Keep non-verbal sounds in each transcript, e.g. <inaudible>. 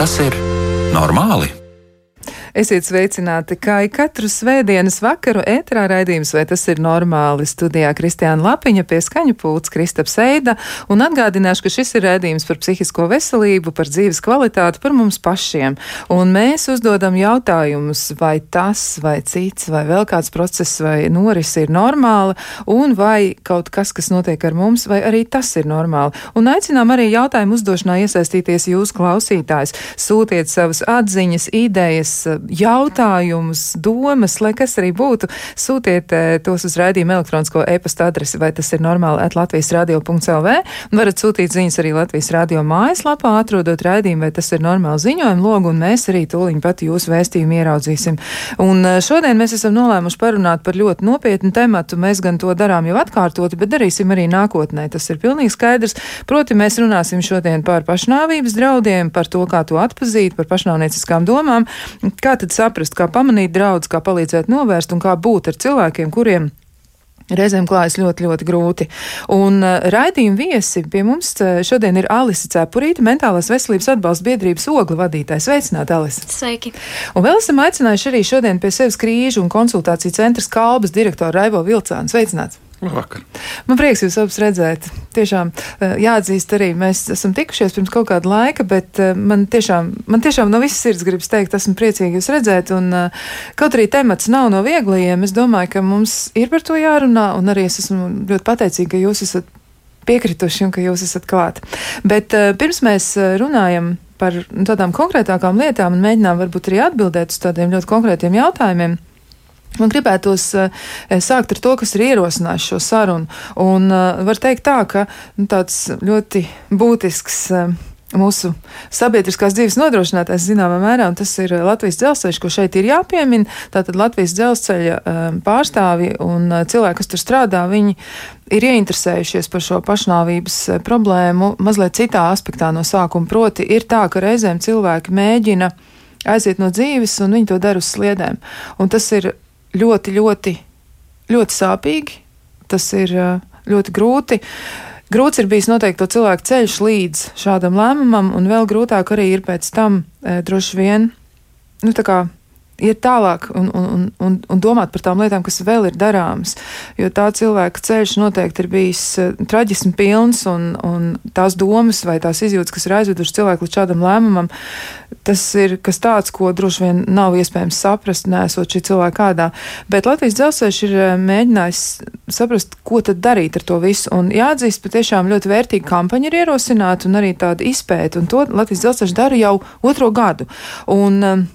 Vai tas ir normāli? Esiet sveicināti, kā ik katru svētdienas vakaru ētrā raidījums, vai tas ir normāli. Studijā Kristiāna Lapiņa pie skaņu pults Kristaps Eida, un atgādināšu, ka šis ir raidījums par psihisko veselību, par dzīves kvalitāti, par mums pašiem. Un mēs uzdodam jautājumus, vai tas, vai cits, vai vēl kāds process vai noris ir normāli, un vai kaut kas, kas notiek ar mums, vai arī tas ir normāli. Un aicinām arī jautājumu uzdošanā iesaistīties jūs klausītājs. Sūtiet savas atziņas, idejas, jautājumus, domas, lai kas arī būtu, sūtiet eh, tos uz raidījuma elektronisko e-pasta adresi, vai tas ir normāli at Latvijas radio.lv. Varat sūtīt ziņas arī Latvijas radio mājaslapā, atrodot raidījumu, vai tas ir normāli ziņojumu logu, un mēs arī tūliņ pat jūsu vēstījumu ieraudzīsim. Un eh, šodien mēs esam nolēmuši parunāt par ļoti nopietnu tematu. Mēs gan to darām jau atkārtoti, bet darīsim arī nākotnē. Tas ir pilnīgi skaidrs. Proti, mēs runāsim šodien par pašnāvības draudiem, par to, kā to atpazīt, par pašnāvnieciskām domām. Kā Kā tad saprast, kā pamanīt draudus, kā palīdzēt novērst un kā būt ar cilvēkiem, kuriem Reizēm klājas ļoti, ļoti grūti. Un uh, raidījuma viesi pie mums uh, šodien ir Alise Cepurīte, mentālās veselības atbalsta biedrības ogla vadītājs. Sveicināti, Alise! Sveiki! Un vēl esam aicinājuši arī šodien pie sevis krīžu un konsultāciju centra Kalbas direktoru Raivo Vilcānu. Sveicināts! Labvakar. Man prieks jūs abus redzēt. Tiešām eh, jāatzīst arī, mēs esam tikušies pirms kaut kāda laika, bet eh, man tiešām, man tiešām no visas sirds gribas teikt, esmu priecīgi jūs redzēt. Un, eh, kaut arī temats nav no vieglajiem, es domāju, ka mums ir par to jārunā, un arī es esmu ļoti pateicīga, ka jūs esat piekrituši un ka jūs esat klāt. Bet pirms mēs runājam par tādām konkrētākām lietām un mēģinām varbūt arī atbildēt uz tādiem ļoti konkrētiem jautājumiem. Man gribētos uh, sākt ar to, kas ir ierosinājis šo sarunu. Un uh, var teikt tā, ka nu, tāds ļoti būtisks. Uh, Mūsu sabiedriskās dzīves nodrošinātājs zināmā mērā, un tas ir Latvijas dzelzceļš, ko šeit ir jāpiemina. Tātad Latvijas dzelzceļa pārstāvi un cilvēki, kas tur strādā, viņi ir ieinteresējušies par šo pašnāvības problēmu mazliet citā aspektā no sākuma. Proti, ir tā, ka reizēm cilvēki mēģina aiziet no dzīves, un viņi to dara uz sliedēm. Un tas ir ļoti, ļoti, ļoti sāpīgi. Tas ir ļoti grūti. Grūts ir bijis noteikti to cilvēku ceļš līdz šādam lēmumam, un vēl grūtāk arī ir pēc tam droši vien, nu, iet tālāk un, un, un, un domāt par tām lietām, kas vēl ir darāmas. Jo tā cilvēka ceļš noteikti ir bijis uh, traģismi pilns, un, un tās domas vai tās izjūtas, kas ir aizvedušas cilvēku līdz šādam lēmumam, tas ir kas tāds, ko droši vien nav iespējams saprast, nesot šī cilvēka kādā. Bet Latvijas dzelzceļš ir uh, mēģinājis saprast, ko tad darīt ar to visu. Un jāatzīst, patiešām ļoti vērtīga kampaņa ir ierosināta un arī tāda izpēta, un to Latvijas dzelzceļš dara jau otro gadu. Un, um,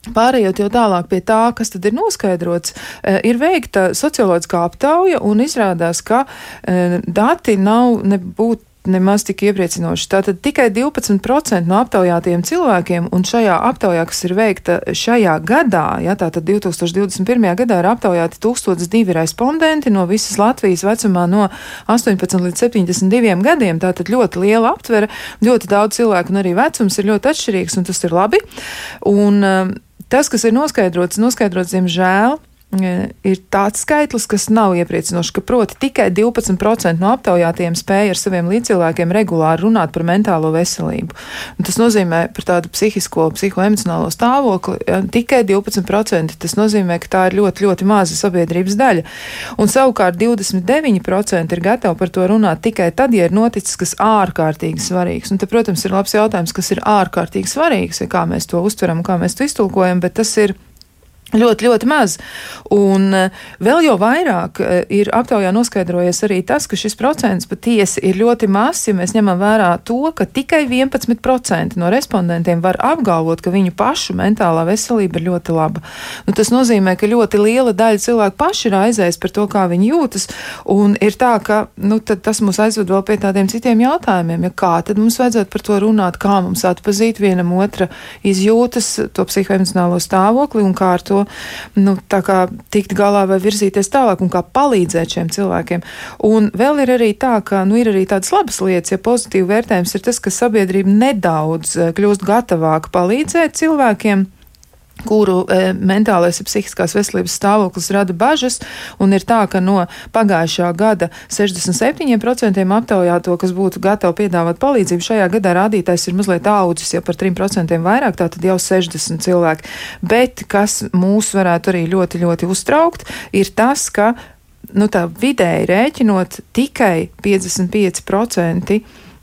Pārējot jau tālāk pie tā, kas tad ir noskaidrots, eh, ir veikta socioloģiskā aptauja un izrādās, ka eh, dati nav nebūt nemaz tik iepriecinoši. Tātad tikai 12% no aptaujātiem cilvēkiem, un šajā aptaujā, kas ir veikta šajā gadā, ja tātad 2021. gadā ir aptaujāti 1002 respondenti no visas Latvijas vecumā no 18 līdz 72 gadiem, tātad ļoti liela aptvere, ļoti daudz cilvēku un arī vecums ir ļoti atšķirīgs, un tas ir labi. Un, um, Tas, kas ir noskaidrots, noskaidrots, diemžēl, ir tāds skaitlis, kas nav iepriecinošs, ka proti tikai 12% no aptaujātiem spēja ar saviem līdzcilvēkiem regulāri runāt par mentālo veselību. Un tas nozīmē par tādu psihisko, psihoemocionālo stāvokli ja, tikai 12%. Tas nozīmē, ka tā ir ļoti, ļoti maza sabiedrības daļa. Un savukārt 29% ir gatavi par to runāt tikai tad, ja ir noticis kas ārkārtīgi svarīgs. Un te, protams, ir labs jautājums, kas ir ārkārtīgi svarīgs, ja kā mēs to uztveram, kā mēs to iztulkojam, bet tas ir Ļoti, ļoti maz. Un eh, vēl jau vairāk eh, ir aptaujā noskaidrojies arī tas, ka šis procents patiesi ir ļoti mazs, ja mēs ņemam vērā to, ka tikai 11% no respondentiem var apgalvot, ka viņu pašu mentālā veselība ir ļoti laba. Nu, tas nozīmē, ka ļoti liela daļa cilvēku paši ir aizējis par to, kā viņi jūtas, un ir tā, ka nu, tas mūs aizved vēl pie tādiem citiem jautājumiem, ja kā tad mums vajadzētu par to runāt, kā mums atpazīt vienam otra izjūtas, to psihoemocionālo stāvokli un kā ar to to nu, tikt galā vai virzīties tālāk un kā palīdzēt šiem cilvēkiem. Un vēl ir arī tā, ka nu, ir arī tādas labas lietas, ja pozitīvi vērtējums ir tas, ka sabiedrība nedaudz eh, kļūst gatavāka palīdzēt cilvēkiem kuru e, mentālais un psihiskās veselības stāvoklis rada bažas, un ir tā, ka no pagājušā gada 67% aptaujāto, kas būtu gatavi piedāvāt palīdzību, šajā gadā rādītājs ir mazliet audzis, ja par 3% vairāk, tātad jau 60 cilvēki. Bet kas mūs varētu arī ļoti, ļoti uztraukt, ir tas, ka nu, tā vidēji rēķinot tikai 55%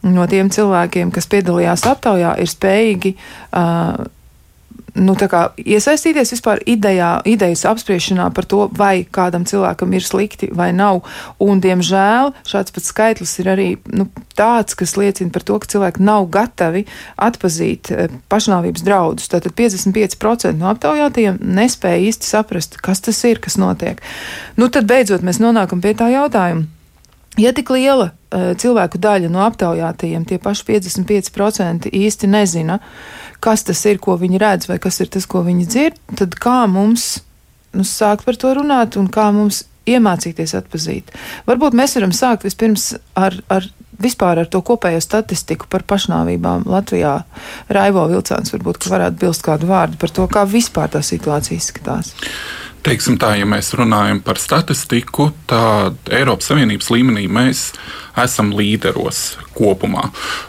no tiem cilvēkiem, kas piedalījās aptaujā, ir spējīgi uh, nu, iesaistīties vispār idejā, idejas apspriešanā par to, vai kādam cilvēkam ir slikti vai nav. Un, diemžēl, šāds pats skaitlis ir arī nu, tāds, kas liecina par to, ka cilvēki nav gatavi atpazīt pašnāvības draudus. Tātad 55% no aptaujātajiem nespēja īsti saprast, kas tas ir, kas notiek. Nu, tad beidzot mēs nonākam pie tā jautājuma. Ja tik liela uh, cilvēku daļa no aptaujātajiem, tie paši 55% īsti nezina, kas tas ir, ko viņi redz, vai kas ir tas, ko viņi dzird, tad kā mums nu, sākt par to runāt un kā mums iemācīties atpazīt. Varbūt mēs varam sākt vispirms ar, ar vispār ar to kopējo statistiku par pašnāvībām Latvijā. Raivo Vilcāns varbūt varētu bilst kādu vārdu par to, kā vispār tā situācija izskatās. Teiksim tā, ja mēs runājam par statistiku, tad Eiropas Savienības līmenī mēs esam līderos kopumā.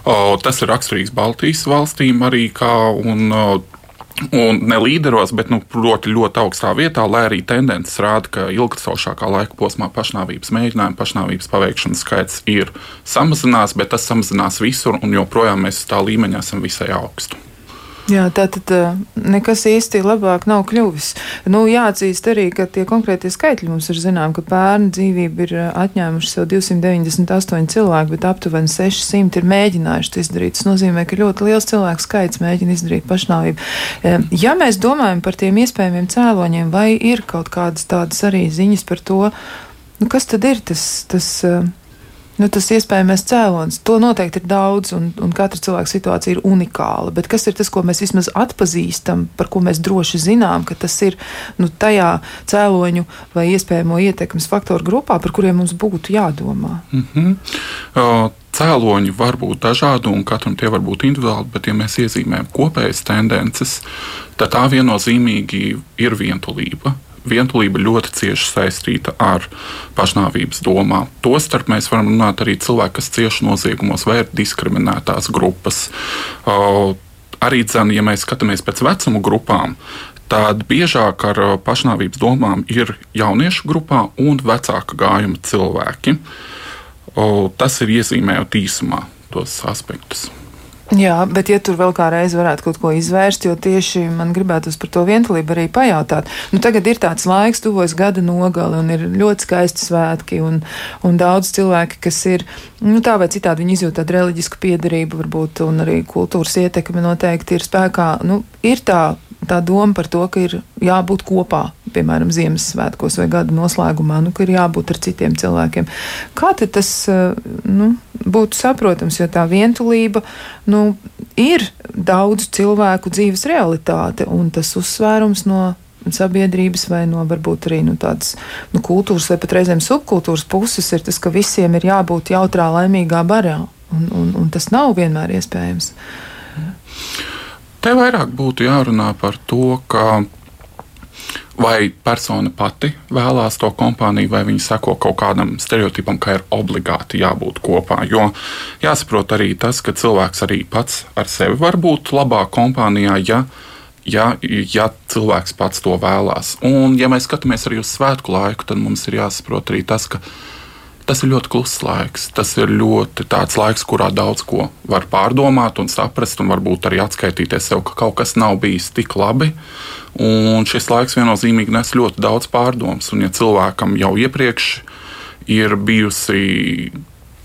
O, tas ir raksturīgs Baltijas valstīm arī kā un, un ne līderos, bet nu, ļoti, ļoti augstā vietā, lai arī tendences rāda, ka ilgstošākā laika posmā pašnāvības mēģinājumu, pašnāvības paveikšanas skaits ir samazinās, bet tas samazinās visur un joprojām mēs tā līmeņa esam visai augstu. Jā, tā tad nekas īsti labāk nav kļuvis. Nu, jāatzīst arī, ka tie konkrētie skaitļi mums ir zinām, ka bērnu dzīvību ir atņēmuši sev 298 cilvēki, bet aptuveni 600 ir mēģinājuši to izdarīt. Tas nozīmē, ka ļoti liels cilvēku skaits mēģina izdarīt pašnāvību. Ja mēs domājam par tiem iespējamiem cēloņiem, vai ir kaut kādas tādas arī ziņas par to, nu, kas tad ir tas, tas Nu, tas iespējamais cēlonis. To noteikti ir daudz, un, un katra cilvēka situācija ir unikāla. Bet kas ir tas, ko mēs vismaz atpazīstam, par ko mēs droši zinām, ka tas ir nu, tajā cēloņu vai iespējamo ietekmes faktoru grupā, par kuriem mums būtu jādomā? Mm -hmm. uh, cēloņi var būt dažādi, un katram tie var būt individuāli, bet, ja mēs iezīmējam kopējas tendences, tad tā viennozīmīgi ir vientulība vientulība ļoti cieši saistīta ar pašnāvības domām. Tostarp mēs varam runāt arī cilvēki, kas cieši noziegumos vai ir diskriminētās grupas. Arī dzene, ja mēs skatāmies pēc vecuma grupām, tad biežāk ar pašnāvības domām ir jauniešu grupā un vecāka gājuma cilvēki. Tas ir iezīmējot īsumā tos aspektus. Jā, bet ja tur vēl kā reiz varētu kaut ko izvērst, jo tieši man gribētos par to vientulību arī pajautāt. Nu, tagad ir tāds laiks, tuvojas gada nogali un ir ļoti skaisti svētki un, un daudz cilvēki, kas ir, nu tā vai citādi viņi izjūt tādu reliģisku piedarību varbūt un arī kultūras ietekmi noteikti ir spēkā. Nu, ir tā tā doma par to, ka ir jābūt kopā, piemēram, Ziemassvētkos vai gada noslēgumā, nu, ka ir jābūt ar citiem cilvēkiem. Kā tas eh, nu, būtu saprotams, jo tā vientulība nu, ir daudzu cilvēku dzīves realitāte, un tas uzsvērums no sabiedrības vai no varbūt arī nu, tādas nu, kultūras vai pat reizēm subkultūras puses ir tas, ka visiem ir jābūt jautrā, laimīgā barā, un, un, un tas nav vienmēr iespējams. Te vairāk būtu jārunā par to, ka vai persona pati vēlās to kompāniju, vai viņi seko kaut kādam stereotipam, ka ir obligāti jābūt kopā. Jo jāsaprot arī tas, ka cilvēks arī pats ar sevi var būt labā kompānijā, ja, ja, ja cilvēks pats to vēlās. Un, ja mēs skatāmies arī uz svētku laiku, tad mums ir jāsaprot arī tas, ka Tas ir ļoti kluss laiks. Tas ir ļoti tāds laiks, kurā daudz ko var pārdomāt un saprast, un varbūt arī atskaitīties sev, ka kaut kas nav bijis tik labi. Un šis laiks viennozīmīgi nes ļoti daudz pārdomas. Un, ja cilvēkam jau iepriekš ir bijusi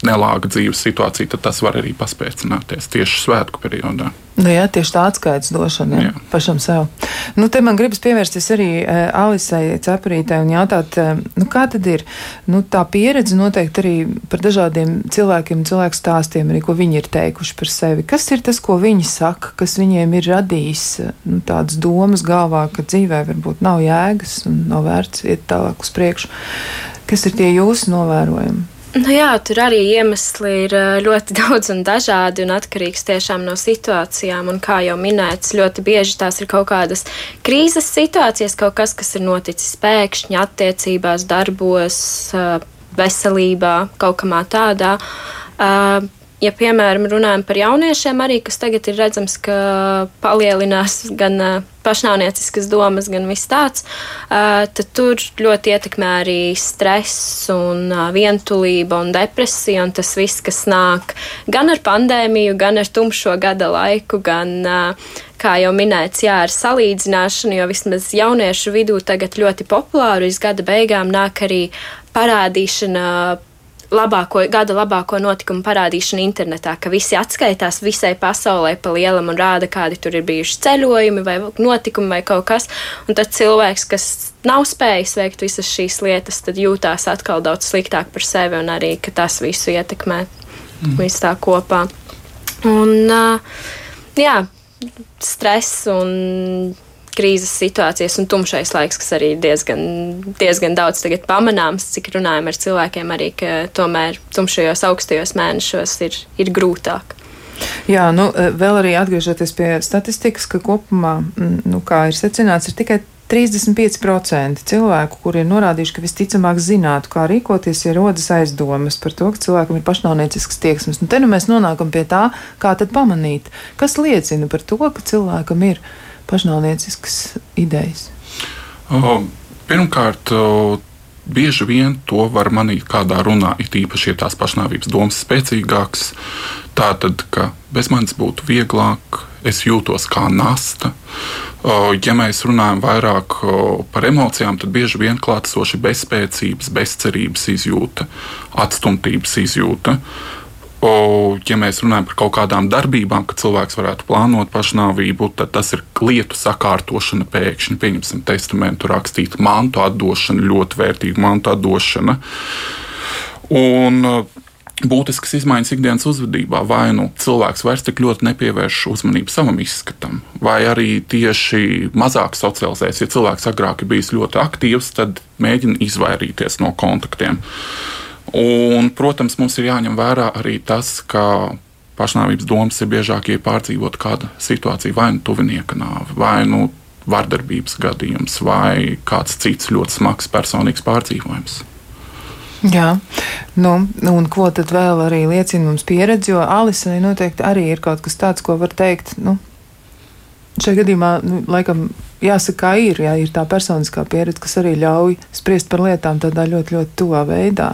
nelāga dzīves situācija, tad tas var arī paspēcināties tieši svētku periodā. Nu jā, tieši tā atskaites došana jā, jā. pašam sev. Nu, te man gribas pievērsties arī uh, Alisai Cepurītē un jautāt, uh, nu, kā tad ir nu, tā pieredze noteikti arī par dažādiem cilvēkiem, cilvēku stāstiem, arī ko viņi ir teikuši par sevi. Kas ir tas, ko viņi saka, kas viņiem ir radījis nu, tādas domas galvā, ka dzīvē varbūt nav jēgas un nav vērts iet tālāk uz priekšu? Kas ir tie jūsu novērojumi? Nu jā, tur arī iemesli ir ļoti <laughs> daudz un dažādi un atkarīgs tiešām no situācijām. Un kā jau minēts, ļoti bieži tās ir kaut kādas krīzes situācijas, kaut kas, kas ir noticis pēkšņi attiecībās, darbos, veselībā, kaut kamā tādā ja, piemēram, runājam par jauniešiem, arī kas tagad ir redzams, ka palielinās gan pašnāvnieciskas domas, gan viss tāds, tad tur ļoti ietekmē arī stress un vientulība un depresija un tas viss, kas nāk gan ar pandēmiju, gan ar tumšo gada laiku, gan, kā jau minēts, jā, ar salīdzināšanu, jo vismaz jauniešu vidū tagad ļoti populāru uz gada beigām nāk arī parādīšana labāko, gada labāko notikumu parādīšanu internetā, ka visi atskaitās visai pasaulē pa lielam un rāda, kādi tur ir bijuši ceļojumi vai notikumi vai kaut kas. Un tad cilvēks, kas nav spējis veikt visas šīs lietas, tad jūtās atkal daudz sliktāk par sevi un arī, ka tas visu ietekmē mm. visu tā kopā. Un, jā, stress un krīzes situācijas un tumšais laiks, kas arī diezgan, diezgan daudz tagad pamanāms, cik runājam ar cilvēkiem, arī ka tomēr tumšajos augstajos mēnešos ir, ir grūtāk. Jā, nu, eh, vēl arī atgriežoties pie statistikas, ka kopumā, mm, nu, kā ir secināts, ir tikai 35% cilvēku, kuri ir norādījuši, ka visticamāk zinātu, kā rīkoties, ja rodas aizdomas par to, ka cilvēkam ir pašnāvniecisks tieksmes. Nu, te nu mēs nonākam pie tā, kā tad pamanīt, kas liecina par to, ka cilvēkam ir pašnāvnieciskas idejas? O, pirmkārt, bieži vien to var manīt kādā runā, it īpaši, ja tās pašnāvības domas spēcīgākas. Tā tad, ka bez manis būtu vieglāk, es jūtos kā nasta. Ja mēs runājam vairāk par emocijām, tad bieži vien klātesoši bezspēcības, bezcerības izjūta, atstumtības izjūta. O, ja mēs runājam par kaut kādām darbībām, ka cilvēks varētu plānot pašnāvību, tad tas ir lietu sakārtošana pēkšņi, pieņemsim, testamentu rakstīt, mantu atdošana, ļoti vērtīga mantu atdošana. Un, būtiskas izmaiņas ikdienas uzvedībā. Vai nu cilvēks vairs tik ļoti nepievērš uzmanību savam izskatam, vai arī tieši mazāk socializēs. Ja cilvēks agrāk ir bijis ļoti aktīvs, tad mēģina izvairīties no kontaktiem. Un, protams, mums ir jāņem vērā arī tas, ka pašnāvības domas ir biežāk, ja pārdzīvot kādu situāciju, vai nu tuvinieka nāve, vai nu vardarbības gadījums, vai kāds cits ļoti smags personīgs pārdzīvojums. Jā, nu, un ko tad vēl arī liecina mums pieredze, jo Alisai noteikti arī ir kaut kas tāds, ko var teikt, nu, šajā gadījumā, nu, laikam, jāsaka, kā ir, jā, ir tā personiskā pieredze, kas arī ļauj spriest par lietām tādā ļoti, ļoti tuvā veidā.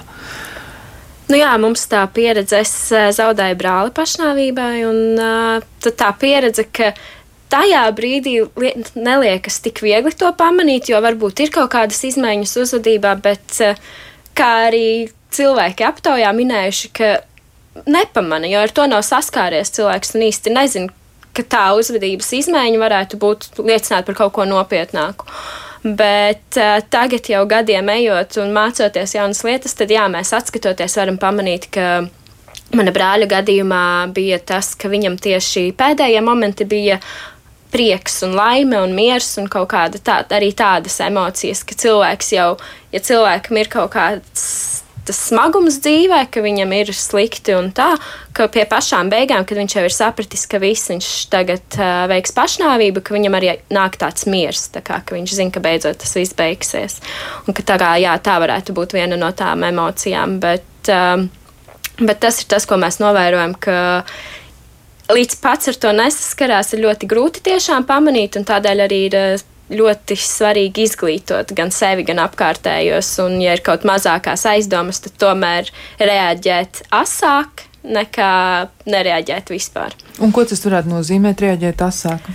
Nu jā, mums tā pieredze, es eh, zaudēju brāli pašnāvībai, un uh, tā pieredze, ka tajā brīdī neliekas tik viegli to pamanīt, jo varbūt ir kaut kādas izmaiņas uzvedībā, bet uh, kā arī cilvēki aptaujā minējuši, ka nepamana, jo ar to nav saskāries cilvēks un īsti nezina, ka tā uzvedības izmaiņa varētu būt liecināt par kaut ko nopietnāku. Uh, Bet uh, tagad, jau gadiem ejot un mācoties jaunas lietas, tad jā, mēs atskatoties varam pamanīt, ka mana brāļa gadījumā bija tas, ka viņam tieši pēdējie momenti bija prieks un laime un miers un kaut kāda tā, arī tādas emocijas, ka cilvēks jau, ja cilvēkam ir kaut kāds tas smagums dzīvē, ka viņam ir slikti un tā, ka pie pašām beigām, kad viņš jau ir sapratis, ka viss viņš tagad uh, veiks pašnāvību, ka viņam arī nāk tāds miers, tā kā, ka viņš zina, ka beidzot tas viss beigsies. Un ka tā, kā, jā, tā varētu būt viena no tām emocijām, bet, uh, bet tas ir tas, ko mēs novērojam, ka līdz pats ar to nesaskarās, ir ļoti grūti tiešām pamanīt, un tādēļ arī ir ļoti svarīgi izglītot gan sevi, gan apkārtējos. Un, ja ir kaut mazākās aizdomas, tad tomēr reaģēt asāk nekā nereaģēt vispār. Un ko tas varētu nozīmēt, reaģēt asāk?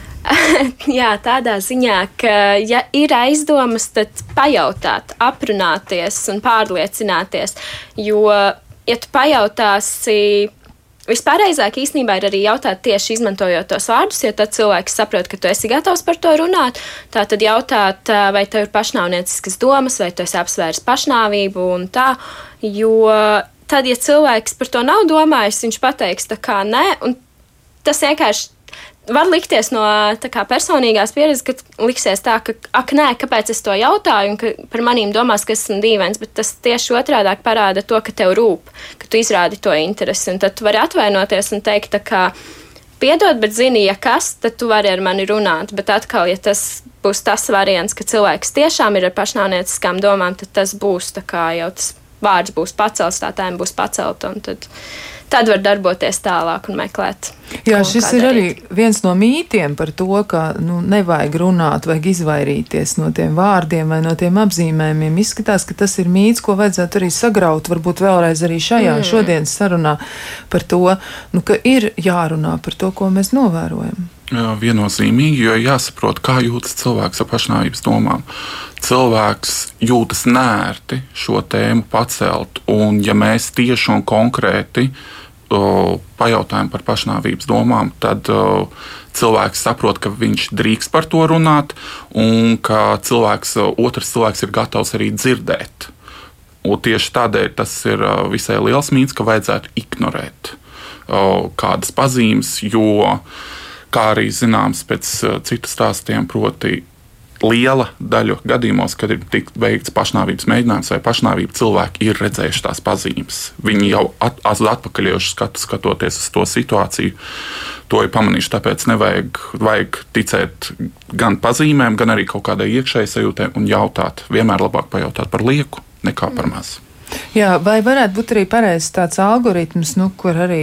<laughs> Jā, tādā ziņā, ka, ja ir aizdomas, tad pajautāt, aprunāties un pārliecināties. Jo, ja tu pajautāsi, Vispārējāk īstenībā ir arī jautāt tieši izmantojot tos vārdus, jo tad cilvēks saprot, ka tu esi gatavs par to runāt. Tā tad jautāt, vai tev ir pašnāvnieciskas domas, vai tu esi apsvērs pašnāvību un tā. Jo tad, ja cilvēks par to nav domājis, viņš pateiks, tā kā nē, un tas vienkārši var likties no kā, personīgās pieredzes, ka liksies tā, ka, ak, nē, kāpēc es to jautāju, un ka par manīm domās, ka esmu dīvains, bet tas tieši otrādi parāda to, ka tev rūp, ka tu izrādi to interesi, un tad tu vari atvainoties un teikt, kā, piedod, bet zini, ja kas, tad tu vari ar mani runāt, bet atkal, ja tas būs tas variants, ka cilvēks tiešām ir ar pašnāvnieciskām domām, tad tas būs kā jau tas vārds būs pacelts, tā tēma būs pacelta, tad tad var darboties tālāk un meklēt. Jā, šis ir darīt. arī viens no mītiem par to, ka nu, nevajag runāt, vajag izvairīties no tiem vārdiem vai no tiem apzīmējumiem. Izskatās, ka tas ir mīts, ko vajadzētu arī sagraut, varbūt vēlreiz arī šajā mm. šodienas sarunā par to, nu, ka ir jārunā par to, ko mēs novērojam. Viennozīmīgi, jo jāsaprot, kā jūtas cilvēks ar pašnāvības domām. Cilvēks jūtas nērti šo tēmu pacelt, un ja mēs tieši un konkrēti uh, pajautājam par pašnāvības domām, tad cilvēks saprot, ka viņš drīkst par to runāt, un ka cilvēks, otrs cilvēks ir gatavs arī dzirdēt. Un tieši tādēļ tas ir visai liels mīts, ka vajadzētu ignorēt kādas pazīmes, jo, kā arī zināms pēc citu stāstiem, proti, liela daļa gadījumos, kad ir veikts pašnāvības mēģinājums vai pašnāvība, cilvēki ir redzējuši tās pazīmes. Viņi jau at, atpakaļojuši skatu, skatoties uz to situāciju, to ir pamanījuši. Tāpēc nevajag vajag ticēt gan pazīmēm, gan arī kaut kādai iekšējai sajūtai un jautāt. Vienmēr labāk pajautāt par lieku nekā par mazu. Jā, vai varētu būt arī pareizs tāds algoritms, nu, kur arī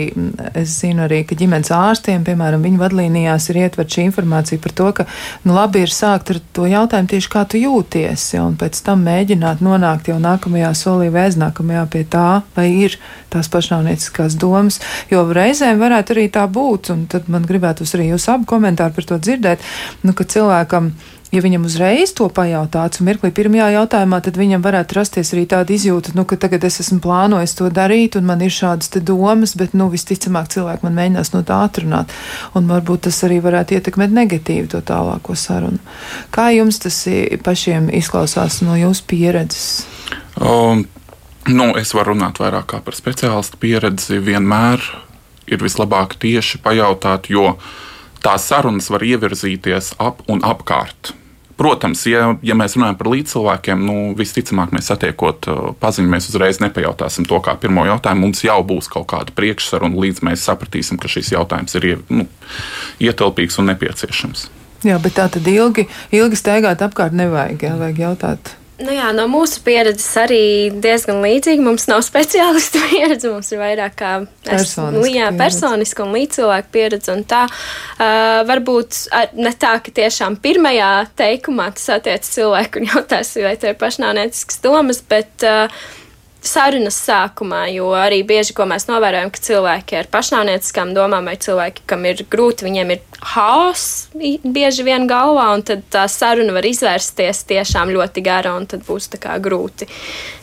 es zinu, arī, ka ģimenes ārstiem, piemēram, viņu vadlīnijās ir ietverta šī informācija par to, ka nu, labi ir sākt ar to jautājumu tieši kā tu jūties, ja, un pēc tam mēģināt nonākt jau nākamajā solī vai aiznākamajā pie tā, vai ir tās pašnāvnieciskās domas, jo reizēm varētu arī tā būt, un tad man gribētu arī jūs abu komentāru par to dzirdēt, nu, ka cilvēkam ja viņam uzreiz to pajautāts, un mirklī pirmajā jautājumā, tad viņam varētu rasties arī tāda izjūta, nu, ka tagad es esmu plānojis to darīt, un man ir šādas domas, bet, nu, visticamāk, cilvēki man mēģinās no tā atrunāt, un varbūt tas arī varētu ietekmēt negatīvi to tālāko sarunu. Kā jums tas pašiem izklausās no jūsu pieredzes? Um. Nu, es varu runāt vairāk par speciālistu pieredzi. Vienmēr ir vislabāk tieši pajautāt, jo tās sarunas var ievirzīties ap un apkārt. Protams, ja, ja mēs runājam par līdzcilvēkiem, nu, visticamāk, mēs satiekot uh, paziņu, mēs uzreiz nepajautāsim to kā pirmo jautājumu. Mums jau būs kaut kāda priekšsara, un līdz mēs sapratīsim, ka šis jautājums ir nu, ietilpīgs un nepieciešams. Jā, bet tā tad ilgi, ilgi staigāt apkārt nevajag. Jā, vajag jautāt Nu jā, no mūsu pieredzes arī diezgan līdzīgi. Mums nav <laughs> speciālistu pieredze, mums ir vairāk kā personiska, jā, personiska un līdzcilvēka pieredze. Un tā uh, varbūt ne tā, ka tiešām pirmajā teikumā tas attiec cilvēku un jautās, vai te ir pašnāvniecisks domas, bet uh, sarunas sākumā, jo arī bieži ko mēs novērojam, ka cilvēki ar pašnāvnieciskām domām vai cilvēki, kam ir grūti, viņiem ir haoss bieži vien galvā, un tad tā saruna var izvērsties tiešām ļoti gara, un tad būs kā, grūti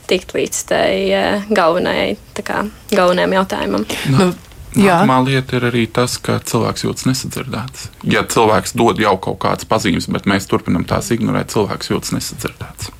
tikt līdz tai eh, galvenajai, kā, galvenajam jautājumam. Nu. Nākamā lieta ir arī tas, ka cilvēks jūtas nesadzirdēts. Ja cilvēks dod jau kaut kādas pazīmes, bet mēs turpinām tās ignorēt, cilvēks jūtas nesadzirdēts.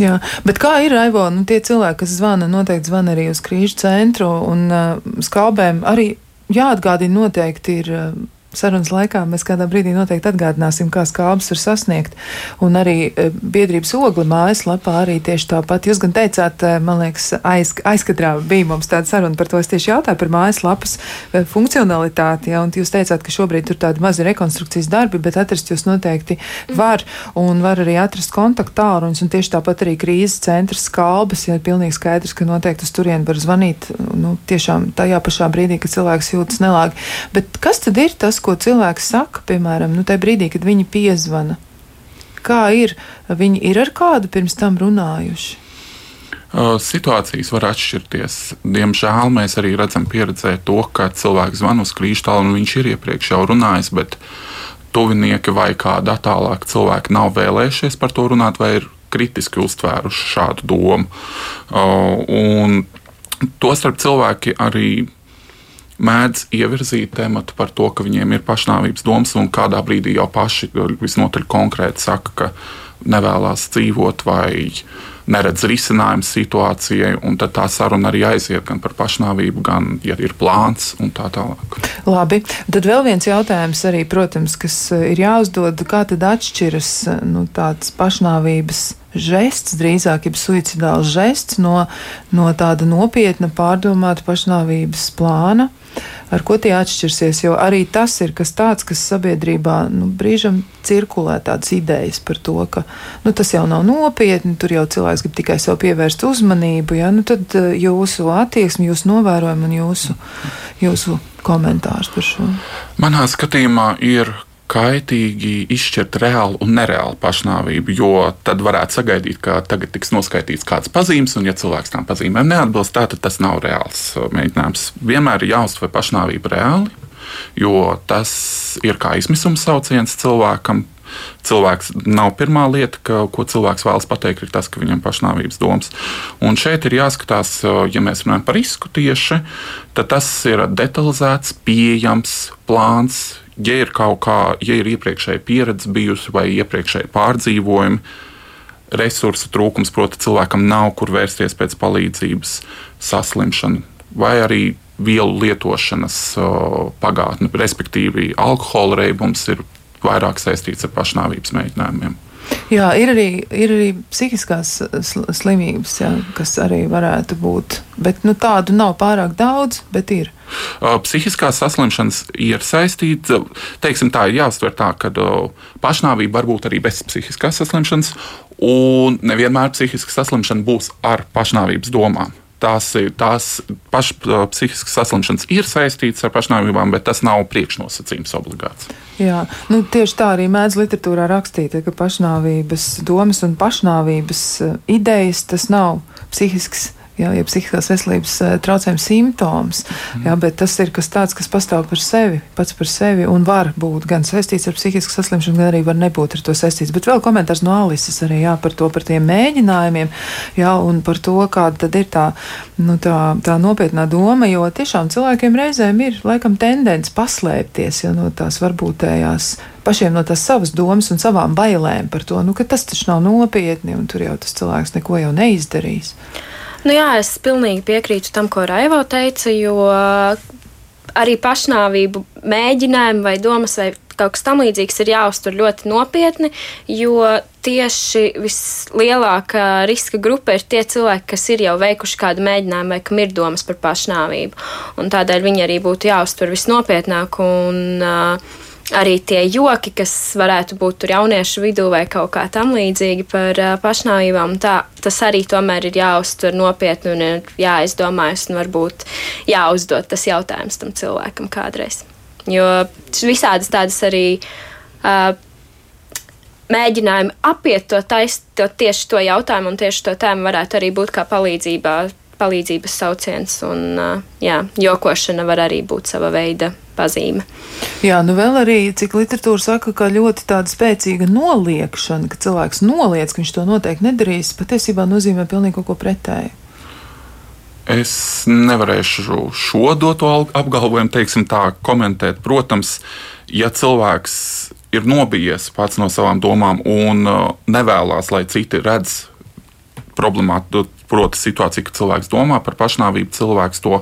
Jā, bet kā ir Aivo? Nu, tie cilvēki, kas zvana, noteikti zvana arī uz krīžu centru un uh, skābēm. Arī jāatgādina noteikti ir. Uh, sarunas laikā mēs kādā brīdī noteikti atgādināsim, kā skābes var sasniegt. Un arī e, biedrības ogli mājaslapā arī tieši tāpat. Jūs gan teicāt, e, man liekas, aiz, aizkadrā bija mums tāda saruna par to. Es tieši jautāju par mājaslapas e, funkcionalitāti, ja, un jūs teicāt, ka šobrīd tur tādi mazi rekonstrukcijas darbi, bet atrast jūs noteikti var, un var arī atrast kontaktu tālruņus, un tieši tāpat arī krīzes centrs skalbas, ja ir pilnīgi skaidrs, ka noteikti uz turieni var zvanīt, nu, tiešām tajā pašā brīdī, kad cilvēks jūtas nelāgi. Bet kas tad ir tas, ko cilvēks saka, piemēram, nu, tajā brīdī, kad viņi piezvana. Kā ir? Viņi ir ar kādu pirms tam runājuši? Situācijas var atšķirties. Diemžēl mēs arī redzam, pieredzē to, ka cilvēks zvan uz krīštālu un viņš ir iepriekš jau runājis, bet tuvinieki vai kāda tālāka cilvēki nav vēlējušies par to runāt vai ir kritiski uztvēruši šādu domu. Un tostarp cilvēki arī mēdz ievirzīt tematu par to, ka viņiem ir pašnāvības domas, un kādā brīdī jau paši visnotaļ konkrēti saka, ka nevēlas dzīvot vai neredz risinājumu situācijai, un tad tā saruna arī aiziet gan par pašnāvību, gan, ja ir plāns un tā tālāk. Labi, tad vēl viens jautājums arī, protams, kas ir jāuzdod, kā tad atšķiras nu, tāds pašnāvības žests, drīzāk ir suicidāls žests no, no tāda nopietna pārdomāta pašnāvības plāna ar ko tie atšķirsies. Jo arī tas ir kas tāds, kas sabiedrībā nu, brīžam cirkulē tādas idejas par to, ka nu, tas jau nav nopietni, tur jau cilvēks grib tikai sev pievērst uzmanību. Ja? Nu, tad eh, jūsu attieksme, jūsu novērojumi un jūsu, jūsu komentārs par šo. Manā skatījumā ir kaitīgi izšķirt reālu un nereālu pašnāvību, jo tad varētu sagaidīt, ka tagad tiks noskaitīts kāds pazīmes, un ja cilvēks tām pazīmēm neatbilst, tad tas nav reāls uh, mēģinājums. Vienmēr ir jāuztver pašnāvība reāli, jo tas ir kā izmisums sauciens cilvēkam. Cilvēks nav pirmā lieta, ka, ko cilvēks vēlas pateikt, ir tas, ka viņam pašnāvības domas. Un šeit ir jāskatās, uh, ja mēs runājam par risku tieši, tad tas ir detalizēts, pieejams plāns, ja ir kaut kā, ja ir iepriekšēja pieredze bijusi vai iepriekšēji pārdzīvojumi, resursu trūkums, proti, cilvēkam nav kur vērsties pēc palīdzības, saslimšana vai arī vielu lietošanas pagātne, respektīvi alkohola reibums ir vairāk saistīts ar pašnāvības mēģinājumiem. Jā, ir arī, ir arī psihiskās slimības, jā, kas arī varētu būt. Bet nu, tādu nav pārāk daudz, bet ir. Psihiskās saslimšanas ir saistītas, teiksim, tā ir jāuztver tā, ka pašnāvība var būt arī bez psihiskās saslimšanas, un nevienmēr psihiska saslimšana būs ar pašnāvības domām tās, tās pašas psihiskas saslimšanas ir saistītas ar pašnāvībām, bet tas nav priekšnosacījums obligāts. Jā, nu, tieši tā arī mēdz literatūrā rakstīt, ka pašnāvības domas un pašnāvības idejas tas nav psihisks jā, ja psihiskās veselības eh, traucējuma simptoms, mm. jā, bet tas ir kas tāds, kas pastāv par sevi, pats par sevi un var būt gan saistīts ar psihisku saslimšanu, gan arī var nebūt ar to saistīts. Bet vēl komentārs no Alises arī jā, par to, par tiem mēģinājumiem, jā, un par to, kāda tad ir tā, nu, tā, tā nopietnā doma, jo tiešām cilvēkiem reizēm ir laikam tendence paslēpties ja, no tās varbūtējās pašiem no tās savas domas un savām bailēm par to, nu, ka tas taču nav nopietni un tur jau tas cilvēks neko jau neizdarīs. Nu, jā, es pilnīgi piekrītu tam, ko Raivo teica, jo arī pašnāvību mēģinājumi vai domas vai kaut kas tamlīdzīgs ir jāuztver ļoti nopietni, jo tieši vislielākā riska grupa ir tie cilvēki, kas ir jau veikuši kādu mēģinājumu vai kam ir domas par pašnāvību. Un tādēļ viņi arī būtu jāuztver visnopietnāk. Un, uh, arī tie joki, kas varētu būt tur jauniešu vidū vai kaut kā tam līdzīgi par pašnāvībām, tā, tas arī tomēr ir jāuztver nopietni un ir jāizdomājas un varbūt jāuzdod tas jautājums tam cilvēkam kādreiz. Jo visādas tādas arī uh, mēģinājumi apiet to, tais, to tieši to jautājumu un tieši to tēmu varētu arī būt kā palīdzībā palīdzības sauciens, un jā, jokošana var arī būt sava veida pazīme. Jā, nu vēl arī, cik literatūra saka, ka ļoti tāda spēcīga noliekšana, ka cilvēks noliedz, ka viņš to noteikti nedarīs, patiesībā nozīmē pilnīgi kaut ko pretēju. Es nevarēšu šo doto apgalvojumu, teiksim, tā komentēt. Protams, ja cilvēks ir nobijies pats no savām domām un nevēlas, lai citi redz problemātu, proti, situācija, ka cilvēks domā par pašnāvību, cilvēks to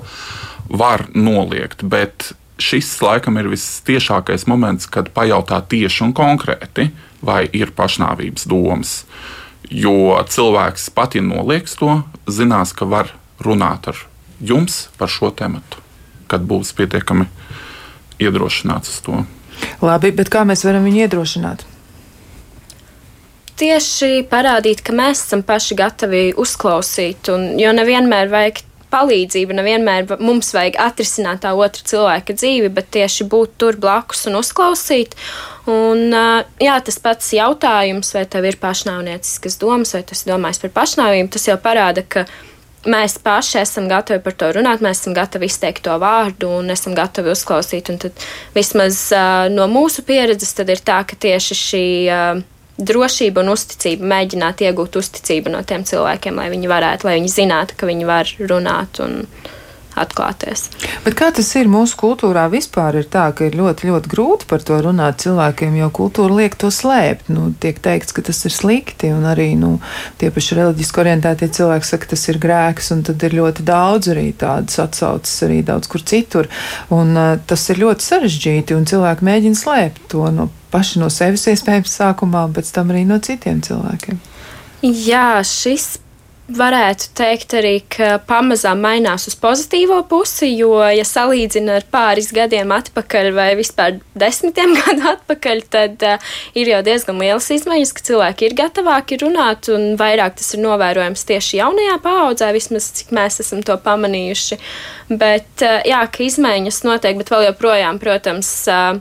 var noliegt. Bet šis laikam ir vistiešākais moments, kad pajautā tieši un konkrēti, vai ir pašnāvības domas. Jo cilvēks pat, ja nolieks to, zinās, ka var runāt ar jums par šo tēmu, kad būs pietiekami iedrošināts uz to. Labi, bet kā mēs varam viņu iedrošināt? Tieši parādīt, ka mēs esam paši gatavi uzklausīt, un, jo nevienmēr vajag palīdzību, nevienmēr mums vajag atrisināt tā otra cilvēka dzīvi, bet tieši būt tur blakus un uzklausīt. Un, jā, tas pats jautājums, vai tev ir pašnāvnieciskas domas, vai tas domājas par pašnāvību, tas jau parāda, ka mēs paši esam gatavi par to runāt, mēs esam gatavi izteikt to vārdu un esam gatavi uzklausīt. Un tad vismaz uh, no mūsu pieredzes ir tā, ka tieši šī. Uh, drošība un uzticība, mēģināt iegūt uzticību no tiem cilvēkiem, lai viņi varētu, lai viņi zinātu, ka viņi var runāt un atklāties. Bet kā tas ir mūsu kultūrā vispār? Ir tā, ka ir ļoti, ļoti grūti par to runāt cilvēkiem, jo kultūra liek to slēpt. Nu, tiek teikts, ka tas ir slikti, un arī nu, tie paši reliģiski orientētie cilvēki saka, ka tas ir grēks, un tad ir ļoti daudz arī tādas atsauces arī daudz kur citur. Un, uh, tas ir ļoti sarežģīti, un cilvēki mēģina slēpt to no paši no sevis iespējams sākumā, pēc tam arī no citiem cilvēkiem. Jā, šis varētu teikt arī, ka pamazām mainās uz pozitīvo pusi, jo, ja salīdzina ar pāris gadiem atpakaļ vai vispār desmitiem <laughs> gadu atpakaļ, tad uh, ir jau diezgan lielas izmaiņas, ka cilvēki ir gatavāki runāt, un vairāk tas ir novērojams tieši jaunajā paaudzē, vismaz cik mēs esam to pamanījuši. Bet, uh, jā, ka izmaiņas notiek, bet vēl joprojām, protams, uh,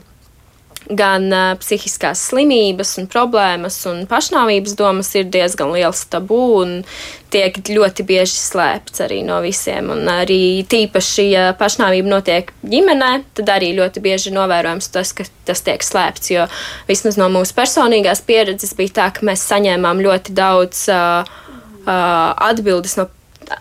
gan uh, psihiskās slimības, un problēmas un pašnāvības domas ir diezgan liels tabū un tiek ļoti bieži slēpts arī no visiem. Un arī tīpaši, ja pašnāvība notiek ģimenē, tad arī ļoti bieži novērojams tas, ka tas tiek slēpts. Jo vismaz no mūsu personīgās pieredzes bija tā, ka mēs saņēmām ļoti daudz uh, uh, atbildes no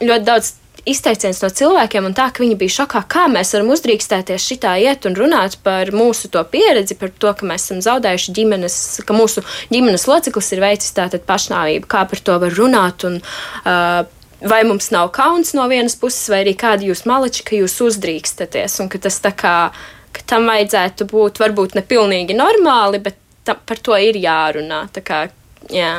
ļoti daudz izteiciens no cilvēkiem, un tā, ka viņi bija šokā, kā mēs varam uzdrīkstēties šitā iet un runāt par mūsu to pieredzi, par to, ka mēs esam zaudējuši ģimenes, ka mūsu ģimenes loceklis ir veicis tātad pašnāvību, kā par to var runāt. Un, uh, Vai mums nav kauns no vienas puses, vai arī kādi jūs maleči, ka jūs uzdrīkstaties, un ka tas tā kā, ka tam vajadzētu būt varbūt ne pilnīgi normāli, bet ta, par to ir jārunā. Tā kā, jā